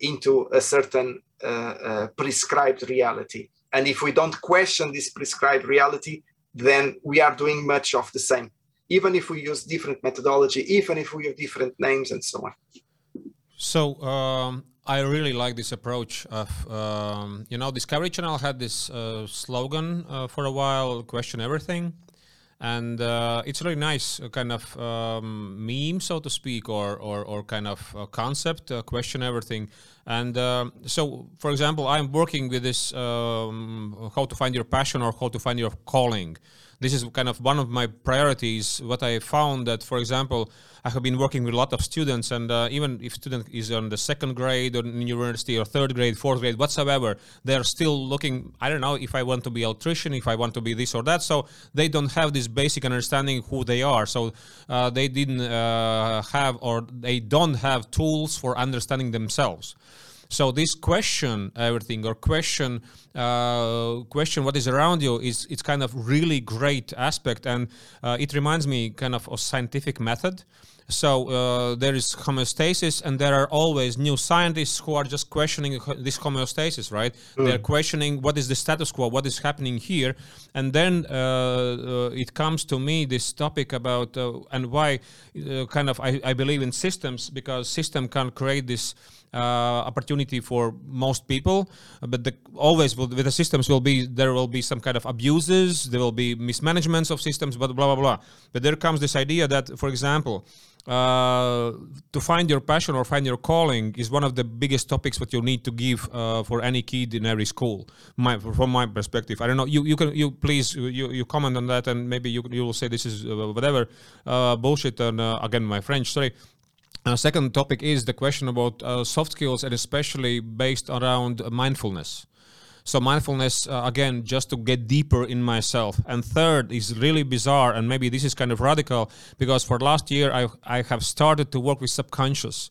into a certain uh, uh, prescribed reality. And if we don't question this prescribed reality then we are doing much of the same. Even if we use different methodology even if we have different names and so on. So um, I really like this approach of, um, you know, Discovery Channel had this uh, slogan uh, for a while, question everything. And uh, it's really nice uh, kind of um, meme, so to speak, or, or, or kind of concept, uh, question everything. And um, so, for example, I'm working with this um, how to find your passion or how to find your calling this is kind of one of my priorities. What I found that, for example, I have been working with a lot of students, and uh, even if student is on the second grade or in university or third grade, fourth grade, whatsoever, they are still looking. I don't know if I want to be electrician, if I want to be this or that. So they don't have this basic understanding who they are. So uh, they didn't uh, have or they don't have tools for understanding themselves. So this question everything or question uh, question what is around you is it's kind of really great aspect and uh, it reminds me kind of a scientific method. So uh, there is homeostasis, and there are always new scientists who are just questioning this homeostasis, right? Mm. They're questioning what is the status quo, what is happening here, and then uh, uh, it comes to me this topic about uh, and why uh, kind of I, I, believe in systems because system can create this opportunity for most people but the, always will, with the systems will be there will be some kind of abuses there will be mismanagements of systems but blah blah blah but there comes this idea that for example uh, to find your passion or find your calling is one of the biggest topics that you need to give uh, for any kid in every school. My, from my perspective, I don't know. You you can you please you, you comment on that and maybe you you will say this is uh, whatever uh, bullshit. And uh, again, my French. Sorry. Uh, second topic is the question about uh, soft skills and especially based around mindfulness. So mindfulness, uh, again, just to get deeper in myself. And third is really bizarre, and maybe this is kind of radical because for last year I I have started to work with subconscious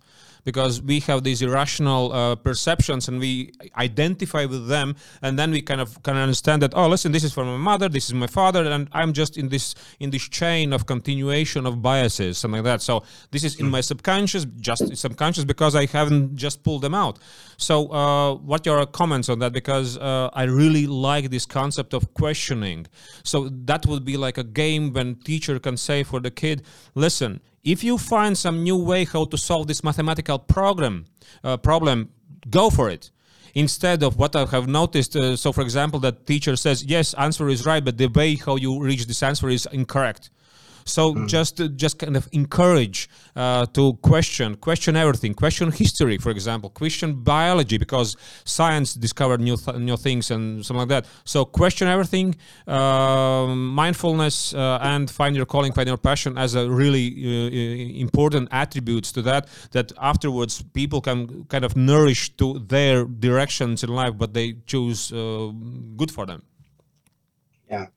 because we have these irrational uh, perceptions and we identify with them and then we kind of can understand that oh listen this is from my mother this is my father and i'm just in this in this chain of continuation of biases something like that. So this is in my subconscious just subconscious because i haven't just pulled them out. So uh, what are your comments on that? Because uh, i really like this concept of questioning. So that would be like a game when teacher can say for the kid listen if you find some new way how to solve this mathematical program uh, problem, go for it. Instead of what I have noticed, uh, so for example, that teacher says yes, answer is right, but the way how you reach this answer is incorrect. So mm. just just kind of encourage uh, to question, question everything, question history, for example, question biology because science discovered new th- new things and something like that. So question everything, uh, mindfulness, uh, and find your calling, find your passion as a really uh, important attributes to that. That afterwards people can kind of nourish to their directions in life, but they choose uh, good for them. Yeah.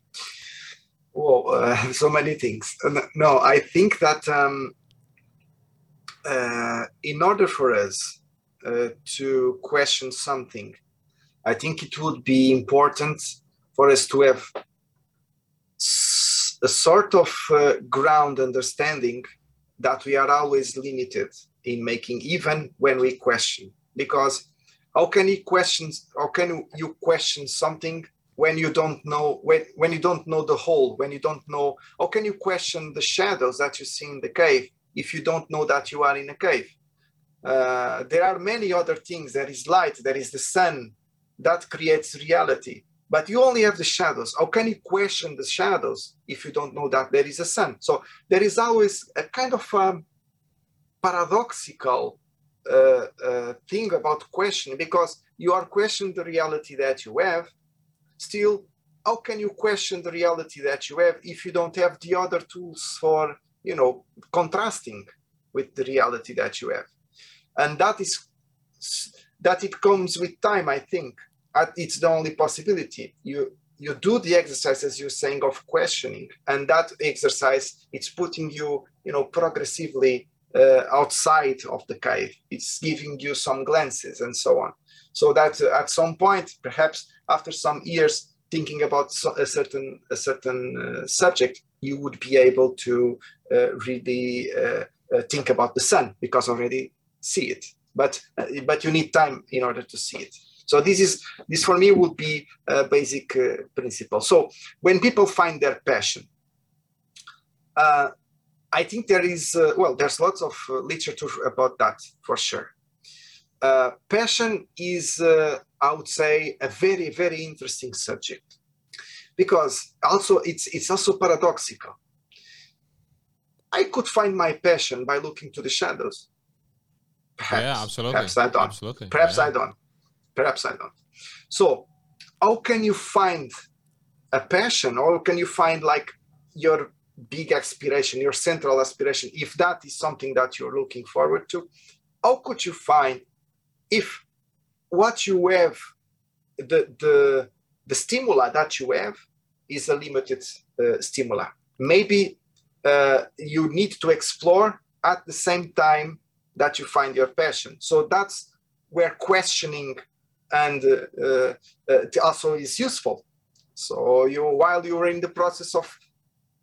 Well, uh, so many things. No, I think that um, uh, in order for us uh, to question something, I think it would be important for us to have a sort of uh, ground understanding that we are always limited in making, even when we question. Because how can you question? How can you question something when you don't know when, when you don't know the whole when you don't know how can you question the shadows that you see in the cave if you don't know that you are in a cave? Uh, there are many other things. There is light there is the sun that creates reality but you only have the shadows. How can you question the shadows if you don't know that there is a sun? So there is always a kind of um, paradoxical uh, uh, thing about questioning because you are questioning the reality that you have still how can you question the reality that you have if you don't have the other tools for you know contrasting with the reality that you have? And that is that it comes with time i think. It's the only possibility. You you do the exercise as you're saying of questioning and that exercise it's putting you you know progressively uh, outside of the cave. It's giving you some glances and so on. So that uh, at some point perhaps after some years thinking about a certain a certain uh, subject you would be able to uh, really uh, uh, think about the sun because already see it. But but you need time in order to see it. So this is this for me would be a basic principle. So when people find their passion I think there is, uh, well, there's lots of uh, literature about that for sure. Uh, passion is, uh, I would say, a very, very interesting subject because also it's it's also paradoxical. I could find my passion by looking to the shadows. Perhaps, yeah, absolutely. Perhaps I don't. Absolutely. Perhaps yeah. I don't. Perhaps I don't. So, how can you find a passion, or can you find like your big aspiration, your central aspiration, if that is something that you're looking forward to, how could you find if what you have, the the the stimuli that you have is a limited uh, stimuli? Maybe uh, you need to explore at the same time that you find your passion. So that's where questioning and uh, uh also is useful. So you while you're in the process of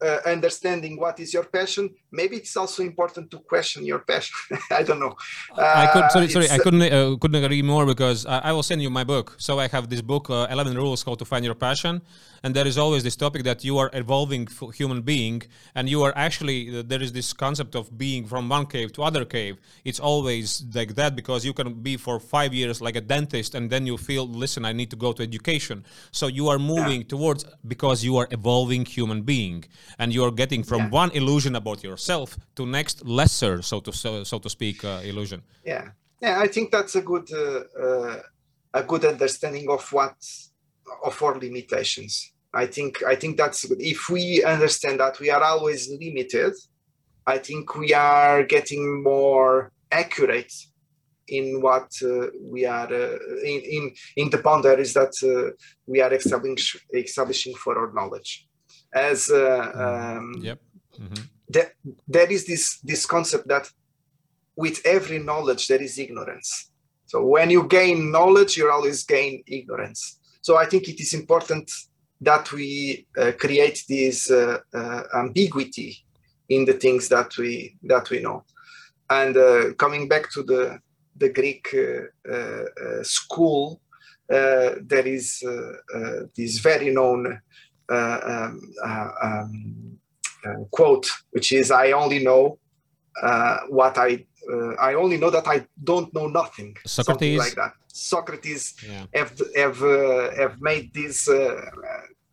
uh, understanding what is your passion maybe it's also important to question your passion. I don't know. Uh, i could sorry sorry i couldn't uh, couldn't agree more because I, I, will send you my book. So i have this book uh, 11 rules how to find your passion. And there is always this topic that you are evolving human being and you are actually there is this concept of being from one cave to other cave. It's always like that because you can be for five years like a dentist and then you feel listen i need to go to education. So you are moving yeah. towards because you are evolving human being and you are getting from yeah. one illusion about yourself to next lesser so to so, so to speak uh, illusion yeah yeah i think that's a good uh, uh, a good understanding of what of our limitations. I think I think that's good. If we understand that we are always limited, I think we are getting more accurate in what uh, we are uh, in, in in the boundaries that uh, we are establishing establishing for our knowledge. As uh, mm-hmm. um, yep. Mm-hmm. That, there is this this concept that with every knowledge there is ignorance. So when you gain knowledge, you always gain ignorance. So I think it is important that we uh, create this uh, uh, ambiguity in the things that we that we know. And uh, coming back to the the Greek uh, uh, school, there is this very known um, um, quote, which is, "I only know what I I only know that I don't know nothing." Socrates, something like that. Socrates yeah. have have uh, have made this uh,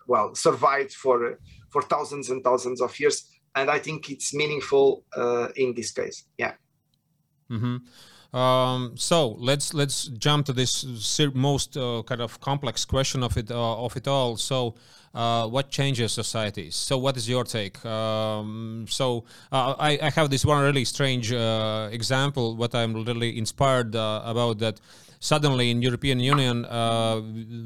well survived for for thousands and thousands of years, and I think it's meaningful uh, in this case. Yeah. Mm-hmm. Um, so let's let's jump to this most uh, kind of complex question of it uh, of it all. So, uh, what changes societies? So, what is your take? Um, so, uh, I, I, have this one really strange uh, example. What I'm really inspired uh, about that suddenly in European Union uh,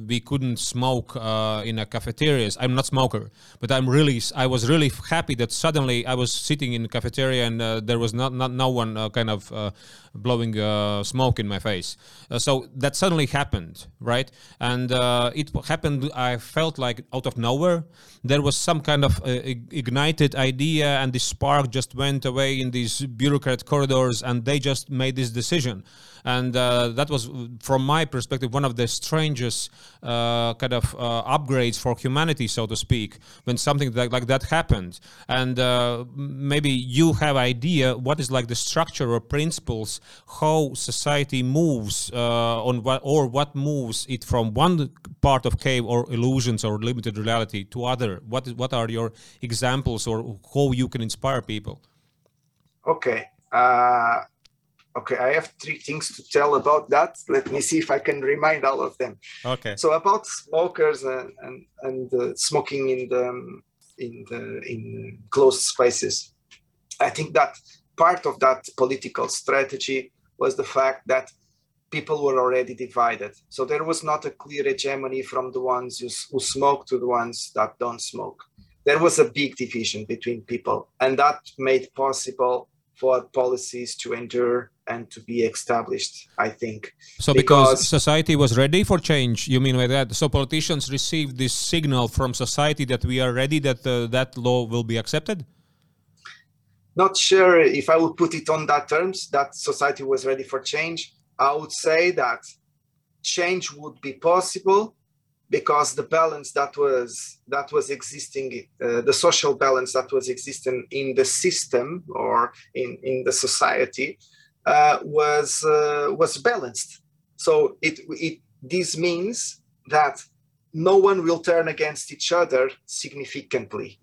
we couldn't smoke uh, in a cafeterias. I'm not smoker, but I'm really I was really happy that suddenly I was sitting in a cafeteria and uh, there was not, not no one kind of blowing uh, smoke in my face. so that suddenly happened, right? And it happened. I felt like out of nowhere there was some kind of ignited idea, and the spark just went away in these bureaucrat corridors, and they just made this decision and uh, that was from my perspective one of the strangest uh, kind of uh, upgrades for humanity so to speak when something like, like that happened and uh, maybe you have idea what is like the structure or principles how society moves uh, on what or what moves it from one part of cave or illusions or limited reality to other what is what are your examples or how you can inspire people okay uh, Okay, I have three things to tell about that. Let me see if I can remind all of them. Okay. So about smokers and and, and uh, smoking in the in the in closed spaces, I think that part of that political strategy was the fact that people were already divided. So there was not a clear hegemony from the ones who, who smoke to the ones that don't smoke. There was a big division between people, and that made possible for policies to endure and to be established, I think. So because, because, society was ready for change, you mean by that? So politicians received this signal from society that we are ready, that uh, that law will be accepted? Not sure if I would put it on that terms, that society was ready for change. I would say that change would be possible because the balance that was that was existing uh, the social balance that was existing in the system or in in the society uh, was uh, was balanced so it it this means that no one will turn against each other significantly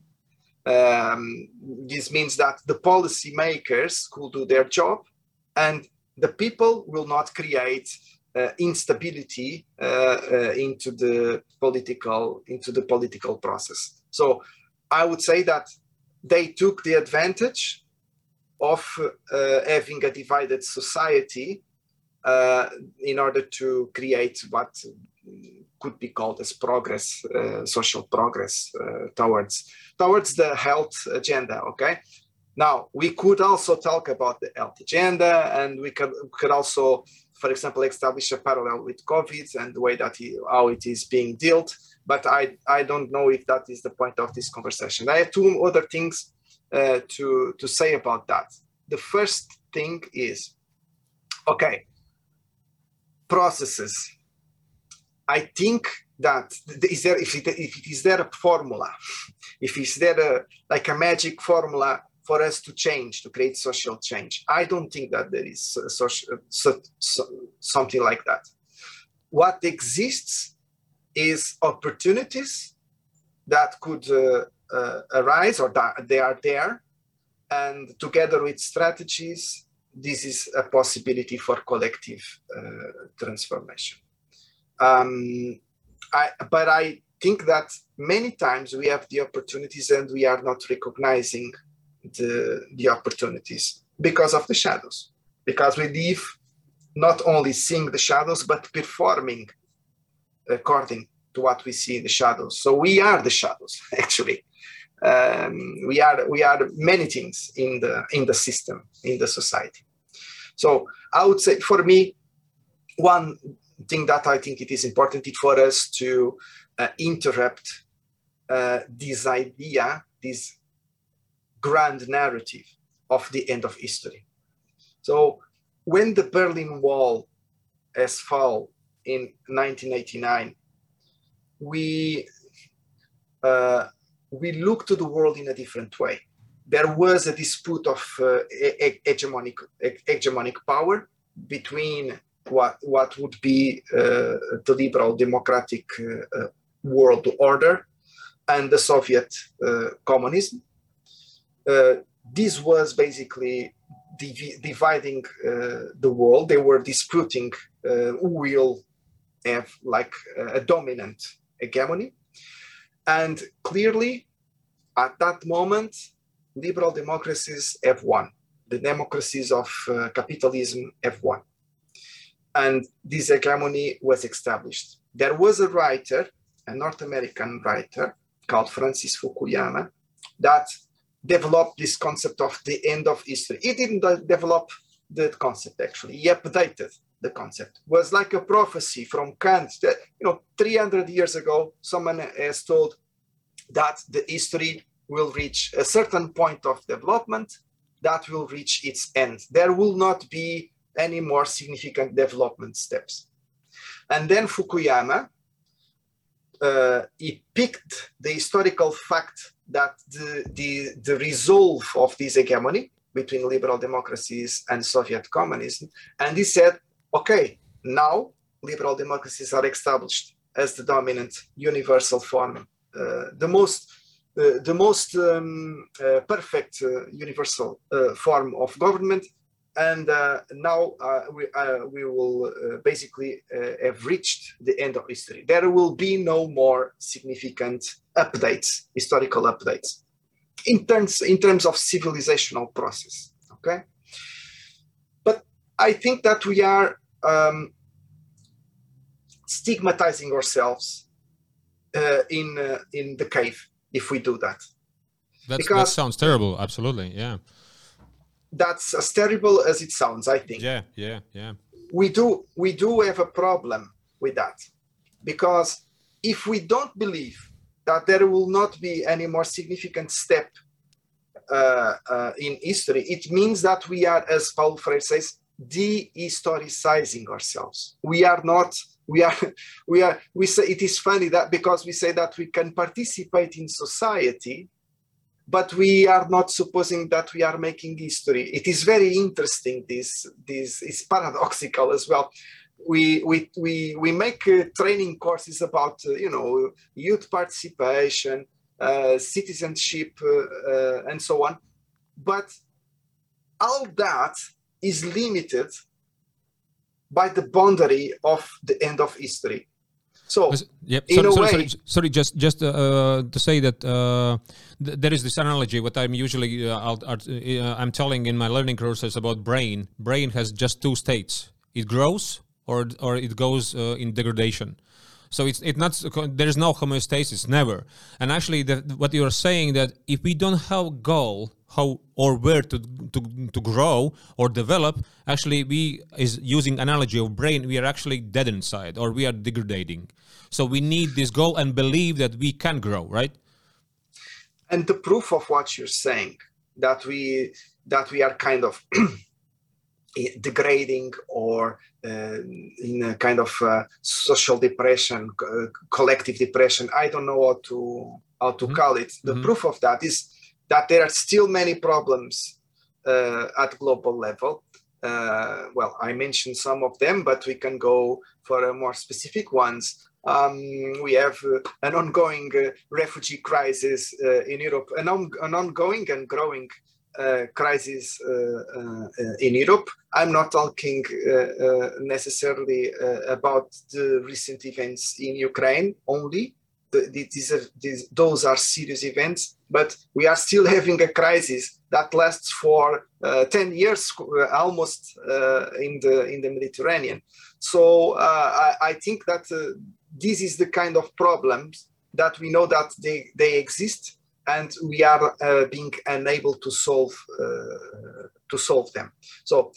um, this means that the policy makers could do their job and the people will not create uh, instability uh, uh, into the political into the political process. So I would say that they took the advantage of uh, having a divided society uh, in order to create what could be called as progress, uh, social progress towards towards the health agenda. Okay, now, we could also talk about the health agenda, and we could, could also, for example, establish a parallel with COVID and the way that he, how it is being dealt. But I, I don't know if that is the point of this conversation. I have two other things uh, to, to say about that. The first thing is, okay, processes. I think that is there if it, if it is there a formula, if is there a, like a magic formula for us to change, to create social change. I don't think that there is social, so, so, something like that. What exists is opportunities that could uh, uh, arise or that they are there. And together with strategies, this is a possibility for collective uh, transformation. Um, I, but I think that many times we have the opportunities and we are not recognizing the, the opportunities because of the shadows. Because we live not only seeing the shadows, but performing according to what we see in the shadows. So we are the shadows, actually. Um, we are we are many things in the in the system in the society. So I would say for me, one thing that I think it is important for us to uh, interrupt uh, this idea, this grand narrative of the end of history. So when the Berlin Wall has fall in 1989, we uh, we look to the world in a different way. There was a dispute of uh, hegemonic hegemonic power between what what would be uh, the liberal democratic uh, uh, world order and the Soviet communism this was basically div- dividing the world. They were disputing who will have like a dominant hegemony. And clearly, at that moment, liberal democracies have won. The democracies of uh, capitalism have won. And this hegemony was established. There was a writer, a North American writer called Francis Fukuyama, that developed this concept of the end of history. He didn't develop the concept actually. He updated the concept. It was like a prophecy from Kant that you know 300 years ago someone has told that the history will reach a certain point of development that will reach its end. There will not be any more significant development steps. And then Fukuyama, uh, he picked the historical fact that the, the, the resolve of this hegemony between liberal democracies and Soviet communism. And he said, okay, now liberal democracies are established as the dominant universal form, uh, the most uh, the most um, uh, perfect uh, universal uh, form of government and uh, now uh, we, uh, we will uh, basically uh, have reached the end of history. There will be no more significant updates, historical updates, in terms in terms of civilizational process. Okay, but I think that we are um, stigmatizing ourselves uh, in in the cave if we do that. That's, because that sounds terrible. Absolutely, yeah that's as terrible as it sounds i think. Yeah yeah yeah. We do we do have a problem with that. Because if we don't believe that there will not be any more significant step uh, uh, in history it means that we are as Paulo Freire says de-historicizing ourselves. We are not we are we are we say it is funny that because we say that we can participate in society but we are not supposing that we are making history. It is very interesting. This this is paradoxical as well. We we we we make uh, training courses about uh, you know youth participation, uh, citizenship, uh, uh, and so on, but all that is limited by the boundary of the end of history. So, yep. sorry, sorry, way, sorry, sorry, just just uh, to say that uh, th- there is this analogy. What I'm usually uh, uh, I'm telling in my learning courses about brain. Brain has just two states: it grows or or it goes uh, in degradation. So it's it's not there is no homeostasis, never. And actually, the, what you are saying that if we don't have goal how or where to, to to grow or develop actually we is using analogy of brain we are actually dead inside or we are degrading so we need this goal and believe that we can grow right and the proof of what you're saying that we that we are kind of degrading or uh, in a kind of uh, social depression uh, collective depression i don't know how to how to mm-hmm. call it the mm-hmm. proof of that is that there are still many problems uh, at global level. Uh, well, I mentioned some of them, but we can go for more specific ones. Um, we have uh, an ongoing uh, refugee crisis uh, in Europe, an, on- an, ongoing and growing uh, crisis in Europe. I'm not talking necessarily about the recent events in Ukraine only, these are, these, those are serious events, but we are still having a crisis that lasts for uh, 10 years uh, almost uh, in the in the Mediterranean. So uh, I, I, think that uh, this is the kind of problems that we know that they, they exist and we are uh, being unable to solve to solve them. So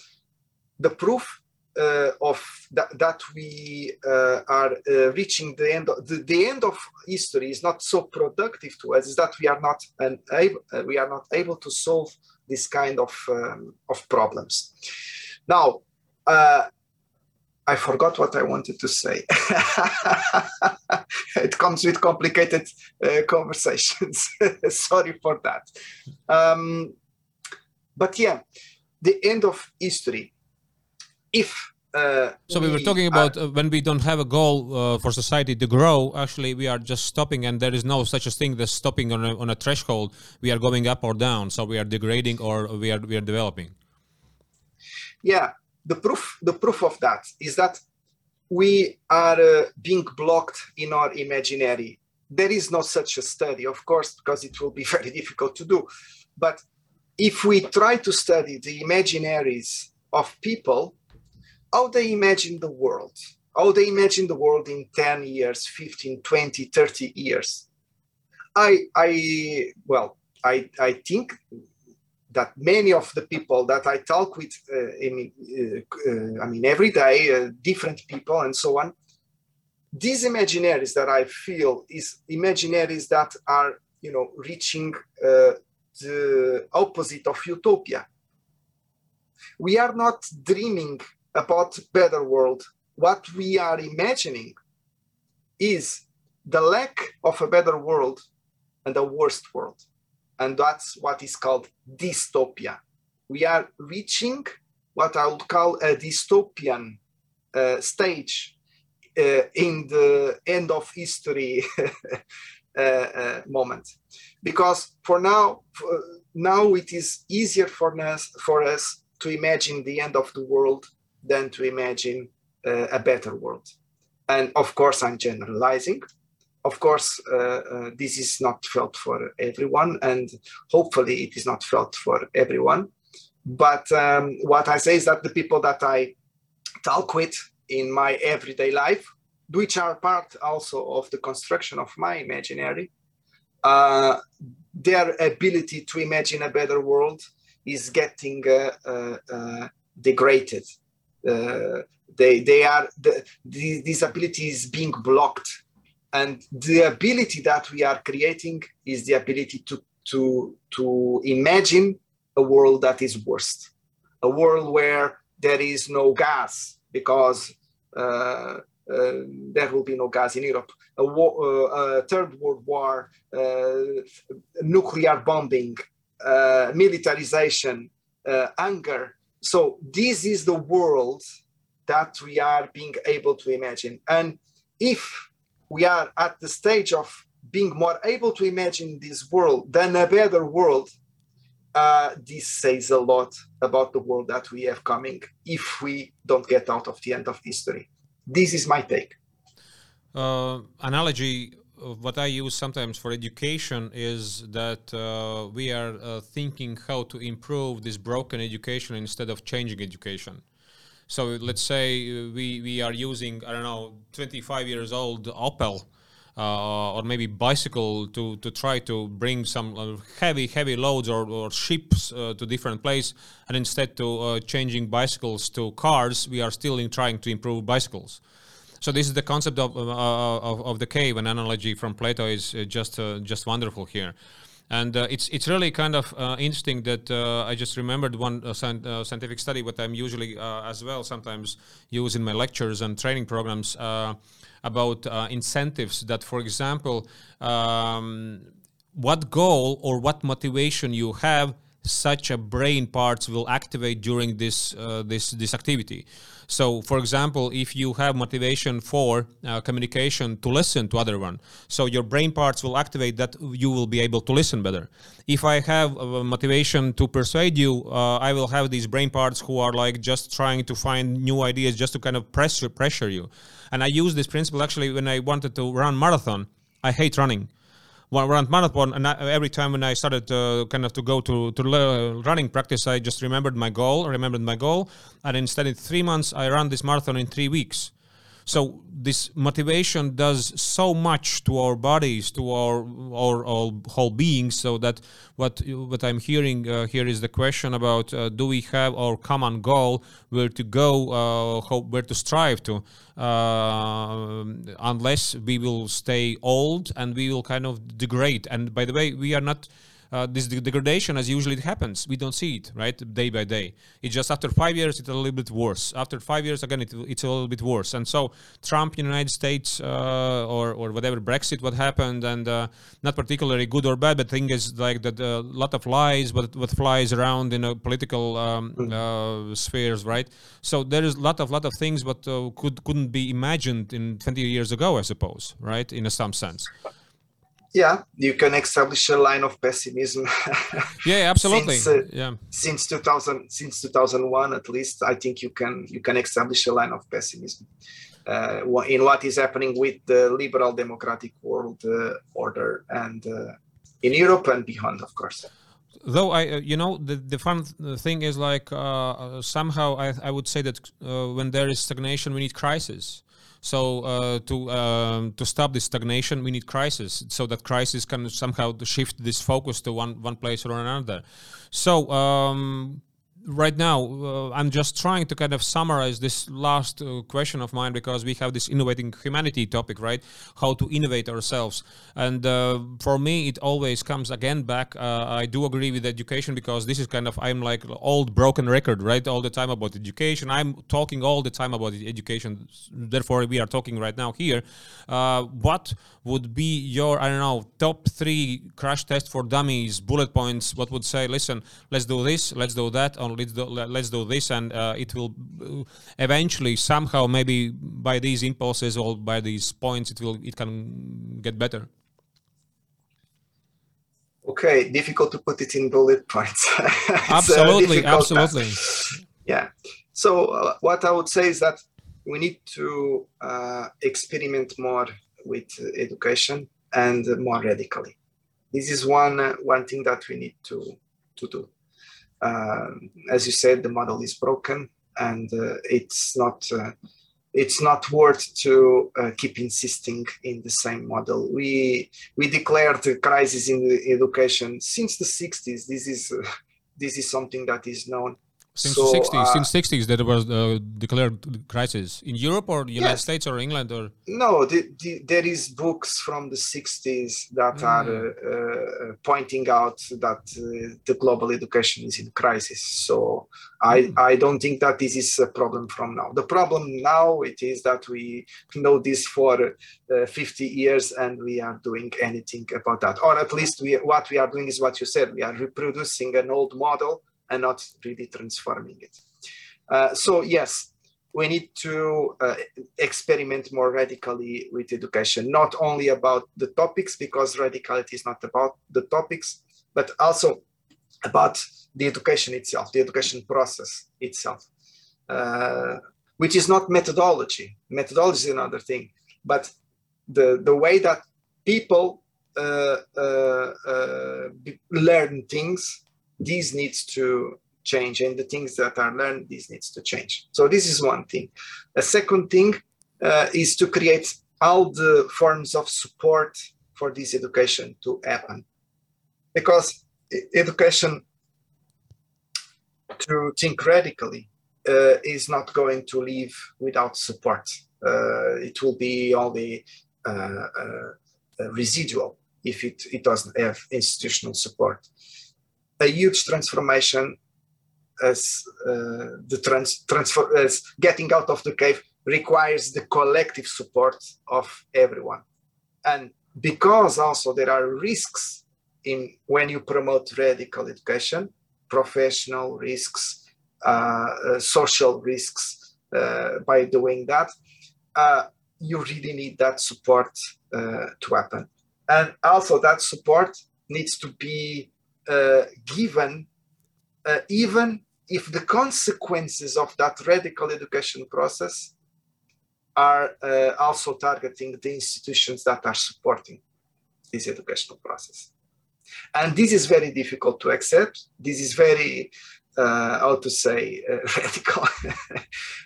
the proof uh, of that, that we uh, are uh, reaching the end of the, the, end of history is not so productive to us is that we are not an able, we are not able to solve this kind of um, of problems now I forgot what I wanted to say. it comes with complicated uh, conversations. Sorry for that. Um, but yeah, the end of history if uh, so we, we, were talking about uh, when we don't have a goal uh, for society to grow actually we are just stopping and there is no such a thing as stopping on a, on a threshold we are going up or down so we are degrading or we are we are developing yeah the proof the proof of that is that we are uh, being blocked in our imaginary there is no such a study of course because it will be very difficult to do but if we try to study the imaginaries of people how they imagine the world, how they imagine the world in 10 years, 15, 20, 30 years. I, I well, I, I think that many of the people that I talk with, uh, in, uh, uh, I mean, every day, uh, different people and so on, these imaginaries that I feel is imaginaries that are, you know, reaching uh, the opposite of utopia. We are not dreaming about better world, what we are imagining is the lack of a better world and a worst world. And that's what is called dystopia. We are reaching what I would call a dystopian uh, stage uh, in the end of history uh, uh, moment. Because for now, for now it is easier for us, for us to imagine the end of the world than to imagine uh, a better world. And of course, I'm generalizing. Of course, uh, uh, this is not felt for everyone, and hopefully, it is not felt for everyone. But um, what I say is that the people that I talk with in my everyday life, which are part also of the construction of my imaginary, uh, their ability to imagine a better world is getting uh, uh, uh degraded. They, they are the, the, this ability is being blocked, and the ability that we are creating is the ability to to to imagine a world that is worst, a world where there is no gas because uh, uh, there will be no gas in Europe. A, war, uh, a third world war, uh, nuclear bombing, militarization, anger. So this is the world that we are being able to imagine. And if we are at the stage of being more able to imagine this world than a better world, uh, this says a lot about the world that we have coming if we don't get out of the end of history. This is my take. Uh, analogy what I use sometimes for education is that uh, we are uh, thinking how to improve this broken education instead of changing education. So let's say we, we are using, I don't know, 25 years old Opel uh, or maybe bicycle to, to try to bring some uh, heavy heavy loads or, or ships uh, to different place. And instead to uh, changing bicycles to cars we are still in trying to improve bicycles. So this is the concept of, uh, of, of, the cave. An analogy from plato is uh, just just wonderful here and uh, it's it's really kind of uh, interesting that uh, I just remembered one scientific study, what I'm usually as well sometimes use in my lectures and training programs about uh, incentives that, for example, um, what goal or what motivation you have such a brain parts will activate during this uh, this this activity. So, for example, if you have motivation for uh, communication to listen to other one, so your brain parts will activate that you will be able to listen better. If I have a motivation to persuade you, uh, I will have these brain parts who are like just trying to find new ideas, just to kind of pressure pressure you. And I use this principle actually when I wanted to run marathon. I hate running run marathon, and I, every time when I started uh, kind of to go to to running practice, I just remembered my goal, remembered my goal, and instead in three months I ran this marathon in three weeks. So this motivation does so much to our bodies, to our our, our whole being. So that what what I'm hearing uh, here is the question about uh, do we have our common goal, where to go, uh, where to strive to, uh, unless we will stay old and we will kind of degrade. And by the way, we are not uh, this degradation as usually it happens. We don't see it right day by day. It's just after five years it's a little bit worse. After five years again it, it's a little bit worse. And so trump in the united states uh, or, or whatever brexit what happened and uh, not particularly good or bad but thing is like that a uh, lot of lies what, what flies around in a political um, hmm. uh, spheres right? So there is a lot of lot of things but uh, could couldn't be imagined in 20 years ago i suppose right in a some sense yeah, you can establish a line of pessimism. yeah, absolutely. since, uh, yeah. Since 2000, since 2001, at least, I think you can you can establish a line of pessimism uh, in what is happening with the liberal democratic world uh, order and uh, in Europe and beyond, of course. Though I, uh, you know, the the fun thing is like uh, somehow I I would say that when there is stagnation, we need crisis so uh, to um, to stop this stagnation, we need crisis. So that crisis can somehow shift this focus to one one place or another. So um, right now uh, i'm just trying to kind of summarize this last uh, question of mine because we have this innovating humanity topic right? How to innovate ourselves. And uh, for me it always comes again back uh, i do agree with education because this is kind of i'm like old broken record right? All the time about education. I'm talking all the time about education. Therefore we are talking right now here. Uh, what would be your i don't know top three crash test for dummies bullet points? What would say listen let's do this let's do that let's do, let's do this and uh, it will uh, eventually somehow maybe by these impulses or by these points it will it can get better Okay, difficult to put it in bullet points. absolutely, absolutely. Task. Yeah. So uh, what I would say is that we need to uh, experiment more with education and more radically. This is one uh, one thing that we need to to do. Um, as you said, the model is broken, and uh, it's not uh, it's not worth to uh, keep insisting in the same model. We we declared a crisis in education since the 60s. This is this is something that is known since so, 60s, uh, since 60s that was uh, declared crisis in Europe or United yes. States or England or no, the, the, there is books from the 60s that mm. are uh, uh, pointing out that uh, the global education is in crisis. So I mm. I don't think that this is a problem from now. The problem now it is that we know this for uh, 50 years and we are doing anything about that, or at least we what we are doing is what you said. We are reproducing an old model and not really transforming it. Uh, so yes, we need to uh, experiment more radically with education, not only about the topics, because radicality is not about the topics, but also about the education itself, the education process itself, uh, which is not methodology. Methodology is another thing, but the, the way that people uh, uh, uh learn things this needs to change and the things that are learned this needs to change. So this is one thing. A second thing uh, is to create all the forms of support for this education to happen. Because education to think radically uh, is not going to live without support. Uh, it will be only uh, uh, residual if it, it doesn't have institutional support a huge transformation as uh, the trans- transfer as getting out of the cave requires the collective support of everyone. And because also there are risks in when you promote radical education professional risks uh, uh, social risks uh, by doing that uh, you really need that support uh, to happen. And also that support needs to be given uh, even if the consequences of that radical education process are uh, also targeting the institutions that are supporting this educational process. And this is very difficult to accept. This is very, uh, how to say, uh, radical.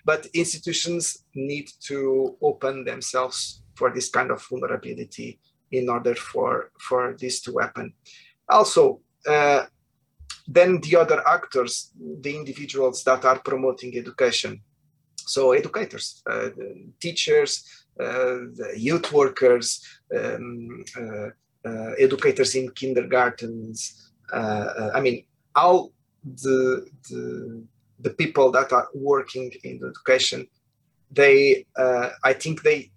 but institutions need to open themselves for this kind of vulnerability in order for, for this to happen. Also, uh, then the other actors, the individuals that are promoting education. So educators, uh, teachers, uh, youth workers, um, uh, educators in kindergartens. I mean, all the, the, the people that are working in education, they, I think they,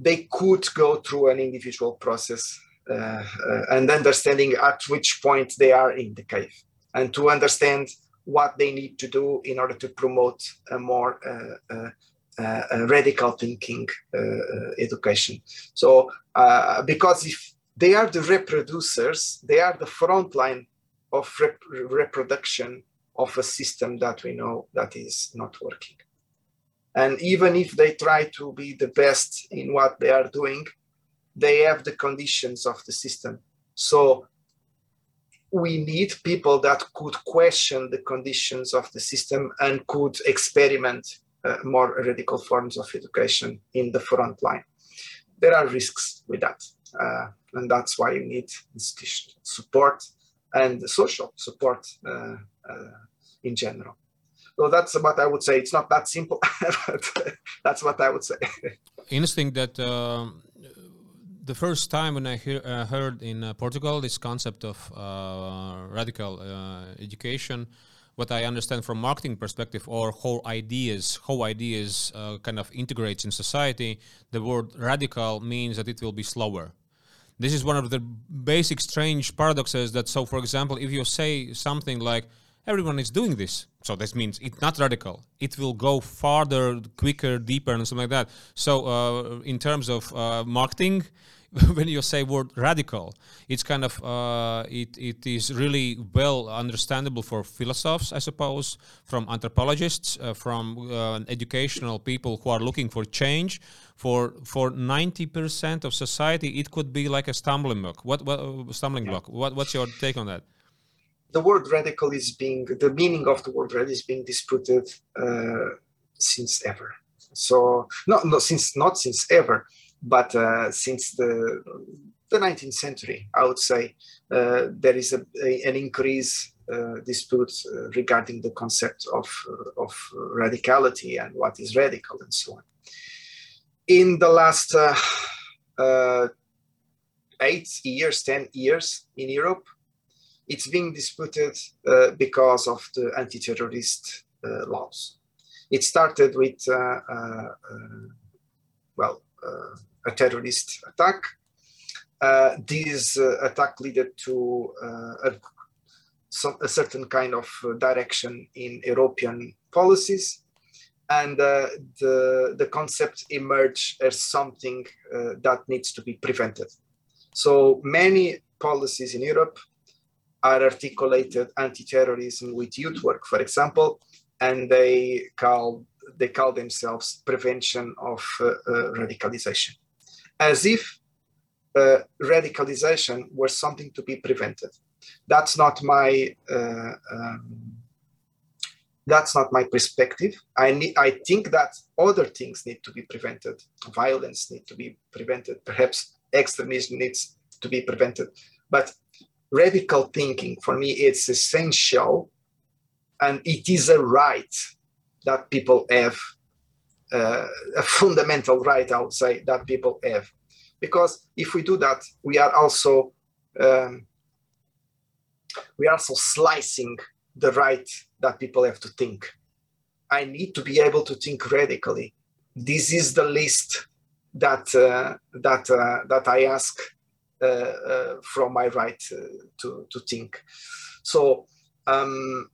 they could go through an individual process and understanding at which point they are in the cave and to understand what they need to do in order to promote a more uh, uh, radical thinking uh, education. So, uh, because if they are the reproducers, they are the front line of rep reproduction of a system that we know that is not working. And even if they try to be the best in what they are doing, they have the conditions of the system. So we need people that could question the conditions of the system and could experiment uh, more radical forms of education in the front line. There are risks with that. Uh, and that's why you need institutional support and social support uh, uh in general. So that's what I would say. It's not that simple, but that's what I would say. Interesting that um, the first time when I hear, uh, heard in uh, Portugal this concept of uh, radical uh, education, what I understand from marketing perspective or how ideas, how ideas uh, kind of integrates in society, the word radical means that it will be slower. This is one of the basic strange paradoxes that, so for example, if you say something like, everyone is doing this, so this means it's not radical. It will go farther, quicker, deeper, and something like that. So, uh, in terms of marketing, when you say word radical, it's kind of uh, it it is really well understandable for philosophers, I suppose, from anthropologists, uh, from uh, educational people who are looking for change. For for ninety percent of society, it could be like a stumbling block. What, what uh, stumbling block? What what's your take on that? The word radical is being the meaning of the word radical is being disputed uh, since ever. So not, not since not since ever but uh, since the the 19th century, I would say uh, there is a, a, an increase uh, dispute uh, regarding the concept of uh, of radicality and what is radical and so on. In the last uh, eight years, ten years in Europe, it's being disputed uh, because of the anti-terrorist uh, laws. It started with uh, well a terrorist attack. Uh, this uh, attack led to uh, a, some, a, certain kind of direction in European policies, and the the concept emerged as something that needs to be prevented. So many policies in Europe are articulated anti-terrorism with youth work, for example, and they call they call themselves prevention of uh, uh, radicalization as if uh, radicalization were something to be prevented. That's not my uh, um, that's not my perspective. I need, I think that other things need to be prevented. Violence need to be prevented. Perhaps extremism needs to be prevented. But radical thinking for me it's essential, and it is a right that people have uh, a fundamental right, I would say, that people have. Because if we do that, we are also um, we are also slicing the right that people have to think. I need to be able to think radically. This is the list that uh, that uh, that I ask from my right uh, to to think. So um,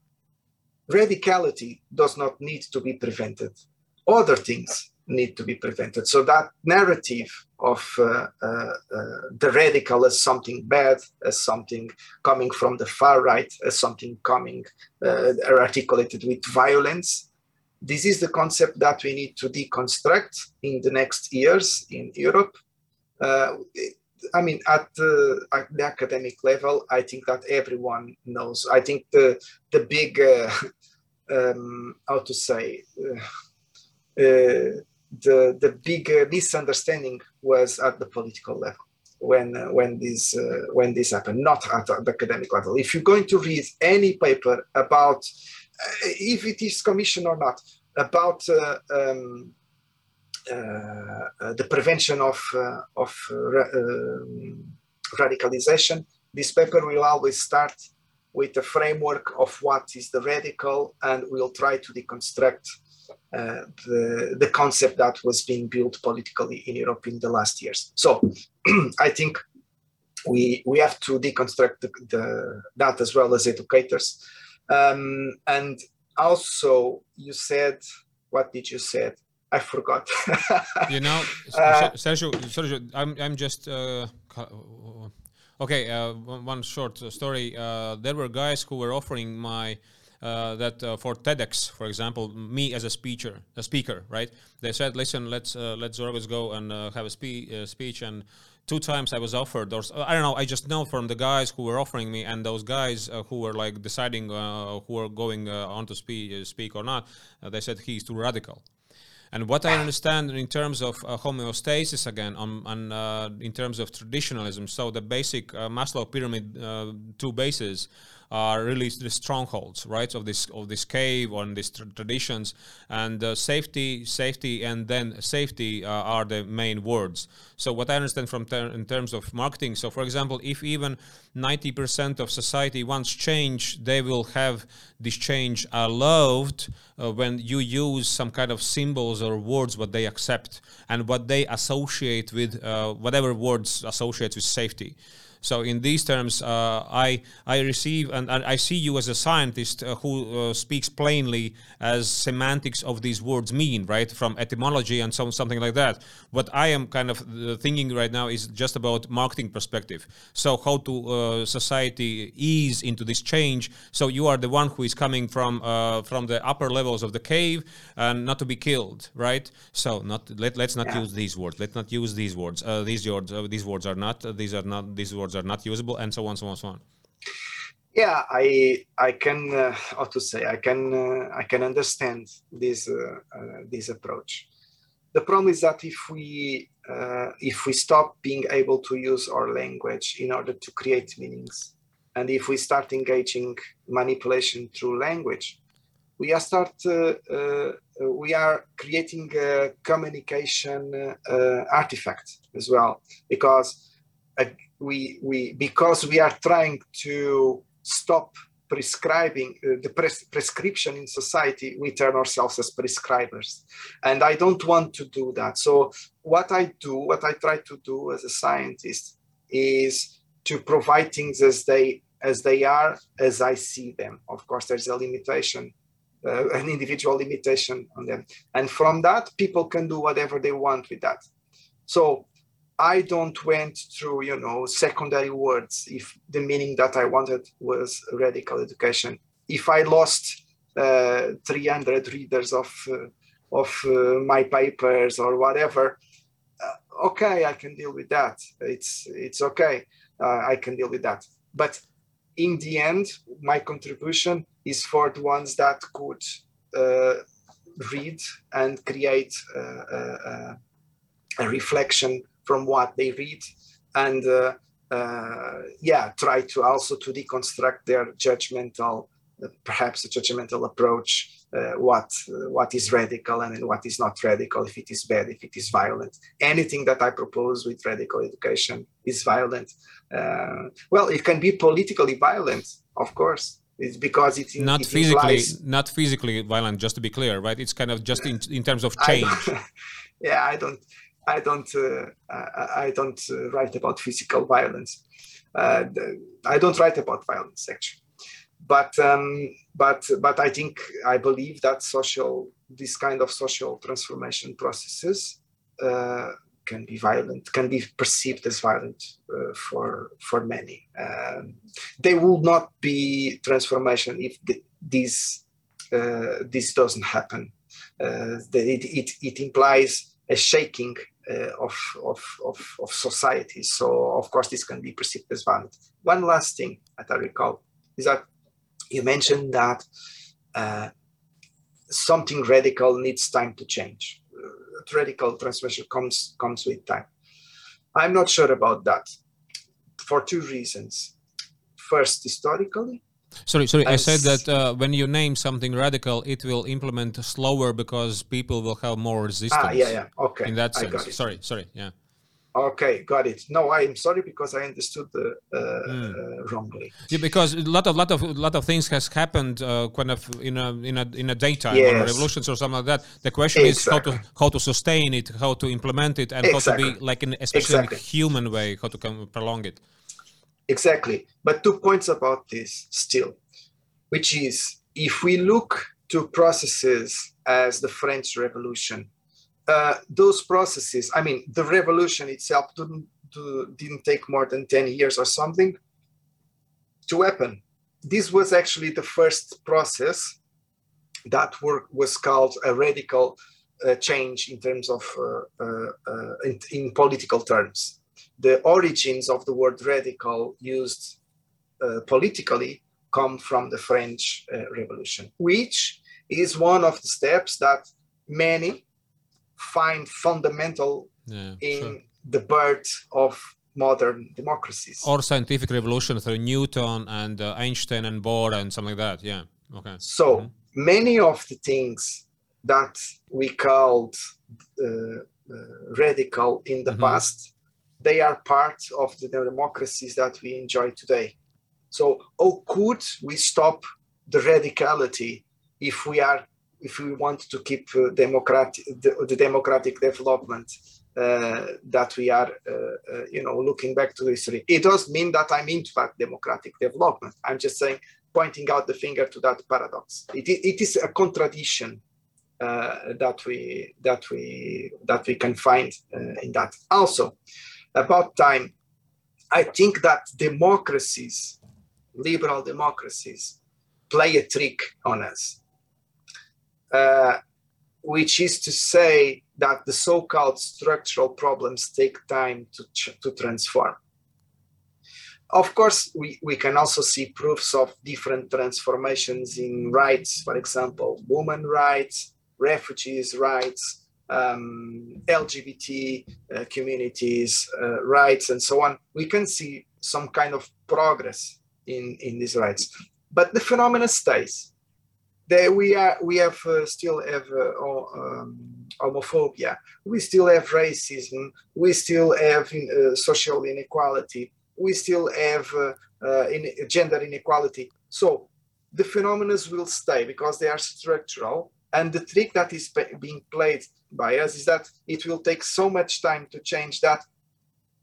radicality does not need to be prevented other things need to be prevented. So that narrative of uh, uh, uh, the radical as something bad, as something coming from the far right, as something coming uh, articulated with violence, this is the concept that we need to deconstruct in the next years in Europe. Uh, I mean, at the, at the, academic level, I think that everyone knows. I think the the big, uh, um, how to say, uh, the the big misunderstanding was at the political level when uh, when this uh, when this happened, not at the academic level. If you're going to read any paper about if it is commissioned or not about um, uh, the prevention of uh, of uh, radicalization. This paper will always start with a framework of what is the radical, and we'll try to deconstruct uh, the, the concept that was being built politically in Europe in the last years. So I think we we have to deconstruct the, the that as well as educators. Um, and also, you said, what did you said? I forgot. you know, uh, Sergio, Sergio, I'm I'm just. Uh, okay, uh, one short story. Uh, there were guys who were offering my uh, that uh, for TEDx, for example, me as a speaker, a speaker, right? They said, "Listen, let's uh, let Zuarguss go and uh, have a spe- uh, speech." And two times I was offered, or I don't know, I just know from the guys who were offering me, and those guys uh, who were like deciding who are going on to speak, speak or not. they said he's too radical. And what I understand in terms of uh, homeostasis again, on, on uh, in terms of traditionalism, so the basic uh, Maslow pyramid, two bases are really the strongholds, right, of this of this cave on these tra- traditions, and uh, safety, safety, and then safety uh, are the main words. So what I understand from ter- in terms of marketing, so for example, if even 90% of society wants change, they will have this change allowed uh, when you use some kind of symbols or words what they accept and what they associate with uh, whatever words associate with safety. So in these terms, uh, I I receive and, and, I see you as a scientist uh, who uh, speaks plainly as semantics of these words mean, right, from etymology and so something like that. What I am kind of uh, thinking right now is just about marketing perspective. So how to uh, society ease into this change. So you are the one who is coming from uh, from the upper levels of the cave and not to be killed, right? So not let let's not yeah. use these words. Let's not use these words. these words these words are not these are not these words are not usable, and so on, so on, so on. Yeah, I I can uh, how to say I can uh, I can understand this uh, uh this approach. The problem is that if we uh, if we stop being able to use our language in order to create meanings, and if we start engaging manipulation through language, we are start uh, we are creating a communication artifact as well because we we because we are trying to stop prescribing uh, the pres- prescription in society we turn ourselves as prescribers. And i don't want to do that. So what i do what i try to do as a scientist is to provide things as they as they are as i see them. Of course there's a limitation uh, an individual limitation on them. And from that people can do whatever they want with that. So I don't went through, you know, secondary words if the meaning that I wanted was radical education. If I lost uh, 300 readers of uh, of uh, my papers or whatever, uh, okay, I can deal with that. It's it's okay. Uh, I can deal with that. But in the end, my contribution is for the ones that could uh, read and create a reflection from what they read and uh, uh, yeah try to also to deconstruct their judgmental perhaps a judgmental approach uh, what uh, what is radical and what is not radical if it is bad if it is violent. Anything that i propose with radical education is violent. Uh, well it can be politically violent of course. It's because it's in, not it physically implies, not physically violent just to be clear right? It's kind of just in, in terms of change. I yeah i don't I don't uh, I don't uh, write about physical violence. Uh, I don't write about violence actually, but um, but but I think I believe that social this kind of social transformation processes uh, can be violent, can be perceived as violent uh, for for many. Um, they will not be transformation if the, this uh, this doesn't happen. it, it, it implies a shaking uh, of, of, of, of society. So, of course, this can be perceived as violent. One last thing that I recall is that you mentioned that uh, something radical needs time to change. Uh, radical transformation comes, comes with time. I'm not sure about that for two reasons. First, historically, Sorry, sorry. I said that uh, when you name something radical, it will implement slower because people will have more resistance. Ah, yeah, yeah. Okay. In that sense. Sorry, sorry. Yeah. Okay, got it. No, I am sorry because I understood the, uh, mm. uh, wrongly. Yeah, because a lot of lot of lot of things has happened uh, kind of in a in a in a daytime yes. or revolutions or something like that. The question exactly. is how to how to sustain it, how to implement it, and exactly. how to be like in especially exactly. in a human way, how to come prolong it. Exactly. But two points about this still, which is if we look to processes as the French Revolution, uh, those processes, I mean, the revolution itself didn't, didn't take more than 10 years or something to happen. This was actually the first process that work was called a radical uh, change in terms of uh, uh, uh in, in, political terms the origins of the word radical used uh, politically come from the French uh, Revolution, which is one of the steps that many find fundamental yeah, in sure. the birth of modern democracies. Or scientific revolution through Newton and uh, Einstein and Bohr and something like that. Yeah. Okay. So mm-hmm. many of the things that we called uh, uh, radical in the mm-hmm. past they are part of the democracies that we enjoy today. So, how could we stop the radicality if we are if we want to keep uh, democratic the, the, democratic development uh, that we are, uh, uh, you know, looking back to history. It does mean that I'm into that democratic development. I'm just saying, pointing out the finger to that paradox. It, it is a contradiction uh, that we that we that we can find uh, in that. Also, about time, I think that democracies, liberal democracies, play a trick on us, uh, which is to say that the so-called structural problems take time to to transform. Of course, we, we can also see proofs of different transformations in rights, for example, women rights, refugees' rights, um, LGBT uh, communities' uh, rights, and so on, we can see some kind of progress in, in these rights. But the phenomenon stays. There we are. We have uh, still have uh, um, homophobia. We still have racism. We still have uh, social inequality. We still have uh, in, gender inequality. So the phenomena will stay because they are structural and the trick that is being played by us is that it will take so much time to change that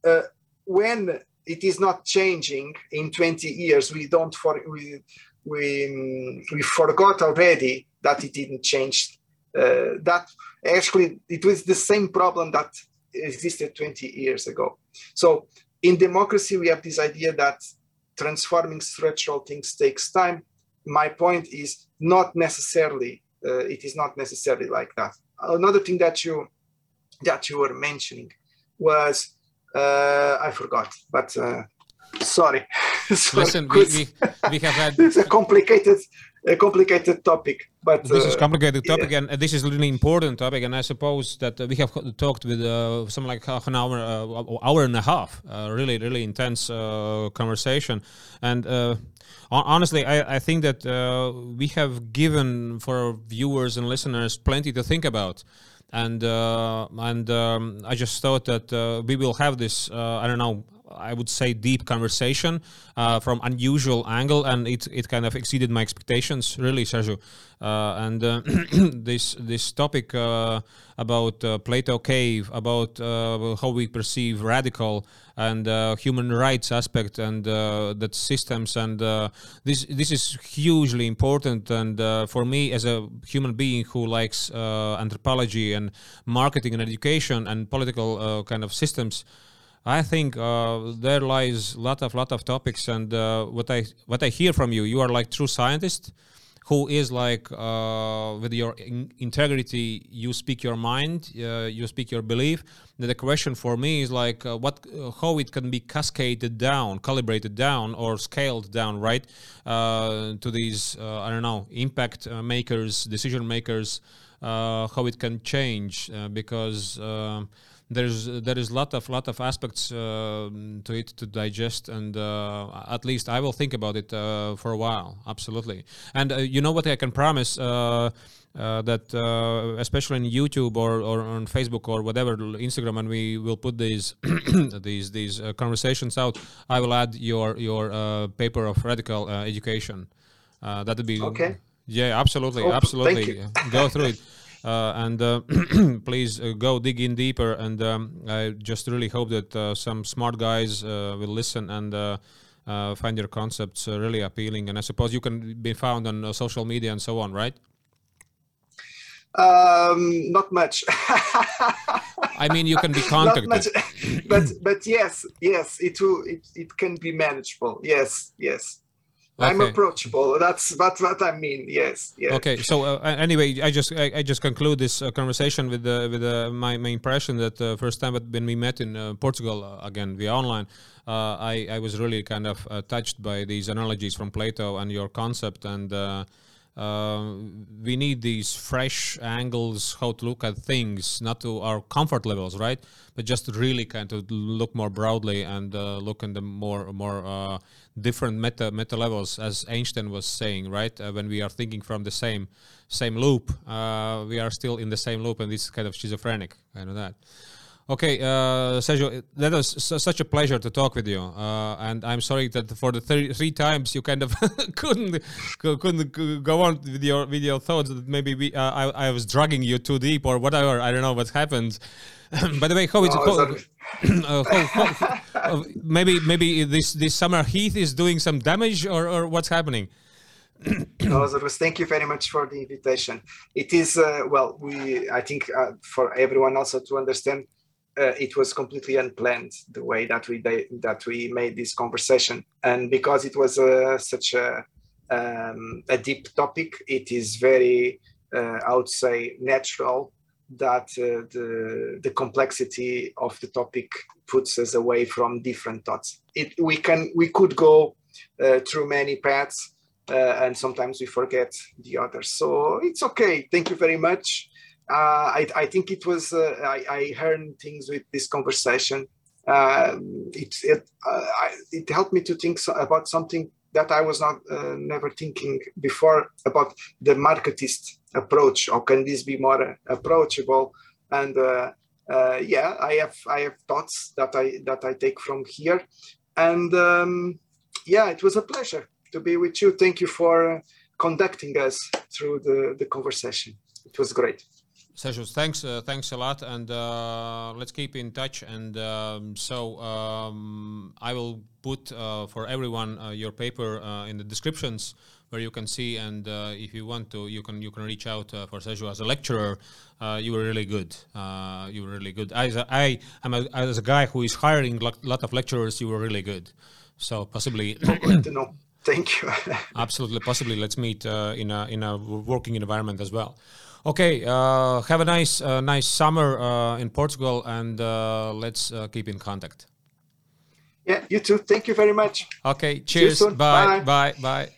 uh, when it is not changing in 20 years, we don't for we we we forgot already that it didn't change. Uh, that actually it was the same problem that existed 20 years ago. So in democracy, we have this idea that transforming structural things takes time. My point is not necessarily it is not necessarily like that. Another thing that you that you were mentioning was uh, I forgot, but uh, sorry. sorry. Listen, we, we, we, have had it's a complicated a complicated topic but this uh, is complicated topic yeah. and uh, this is really important topic and i suppose that uh, we have talked with uh, something like half an hour uh, hour and a half uh, really really intense conversation and honestly I, I, think that uh, we have given for our viewers and listeners plenty to think about and uh, and um, i just thought that uh, we will have this i don't know I would say deep conversation uh, from unusual angle, and it it kind of exceeded my expectations, really, Sergio. Uh, and uh, this this topic uh, about uh, Plato Cave, about uh, how we perceive radical and human rights aspect, and that systems, and this this is hugely important. And for me, as a human being who likes anthropology and marketing and education and political kind of systems. I think uh, there lies lot of lot of topics, and uh, what I what I hear from you, you are like true scientist, who is like uh, with your in- integrity, you speak your mind, uh, you speak your belief. The question for me is like uh, what, uh, how it can be cascaded down, calibrated down, or scaled down, right, to these I don't know impact makers, decision makers, how it can change because there's there is lot of lot of aspects uh, to it to digest, and uh, at least I will think about it uh, for a while. Absolutely, and uh, you know what I can promise. Uh, uh, that especially in YouTube or, or on Facebook or whatever Instagram, and we will put these these these conversations out. I will add your your paper of radical education. that would be okay. Yeah, absolutely, oh, absolutely. Go through it. Uh, and uh, please uh, go dig in deeper. And um, I just really hope that some smart guys will listen and find your concepts really appealing. And I suppose you can be found on social media and so on, right? Um, not much. I mean, you can be contacted. Much, but but yes, yes, it will. It, it can be manageable. Yes, yes. Okay. I'm approachable. That's that's what I mean. Yes. Yes. Okay. So uh, anyway, I just I, I, just conclude this uh, conversation with uh, with uh, my, my impression that the uh, first time when we met in uh, Portugal again via online, I I was really kind of touched by these analogies from Plato and your concept and. We need these fresh angles how to look at things not to our comfort levels right but just really kind of look more broadly and look in the more more different meta meta levels, as Einstein was saying, right? Uh, when we are thinking from the same same loop, uh, we are still in the same loop, and this is kind of schizophrenic, kind of that. Okay, uh, Sergio, that was such a pleasure to talk with you, uh, and I'm sorry that for the three, three times you kind of couldn't couldn't go on with your with your thoughts that maybe we, uh, I I was dragging you too deep or whatever. I don't know what happened. By the way, how is it? How, uh, how, how, uh, maybe maybe this this summer heat is doing some damage, or, or what's happening? no, thank you very much for the invitation. It is uh, well, we I think uh, for everyone also to understand, uh, it was completely unplanned the way that we that we made this conversation, and because it was uh, such a um, a deep topic, it is very uh, I would say natural that uh, the the complexity of the topic puts us away from different thoughts. It we can we could go uh, through many paths, and sometimes we forget the others. So it's okay. Thank you very much. Uh, I, I think it was uh, I, I heard things with this conversation. Um, it it, uh, I, it helped me to think so about something that I was not never thinking before about the marketist approach or can this be more approachable? And uh, uh, yeah i have i have thoughts that i that i take from here. And um, yeah it was a pleasure to be with you. Thank you for conducting us through the the conversation. It was great Sergius, thanks, uh, thanks a lot, and uh, let's keep in touch. And um, so um, I will put uh, for everyone uh, your paper uh, in the descriptions where you can see. And uh, if you want to, you can you can reach out for Sergio as a lecturer. you were really good. you were really good. As a, I am a, as a guy who is hiring a lot of lecturers. You were really good. So possibly. Thank you. absolutely, possibly. Let's meet in a in a working environment as well. Okay, uh, have a nice, uh, nice summer uh, in Portugal, and uh, let's uh, keep in contact. Yeah, you too. Thank you very much. Okay, cheers. Bye, bye, bye. bye.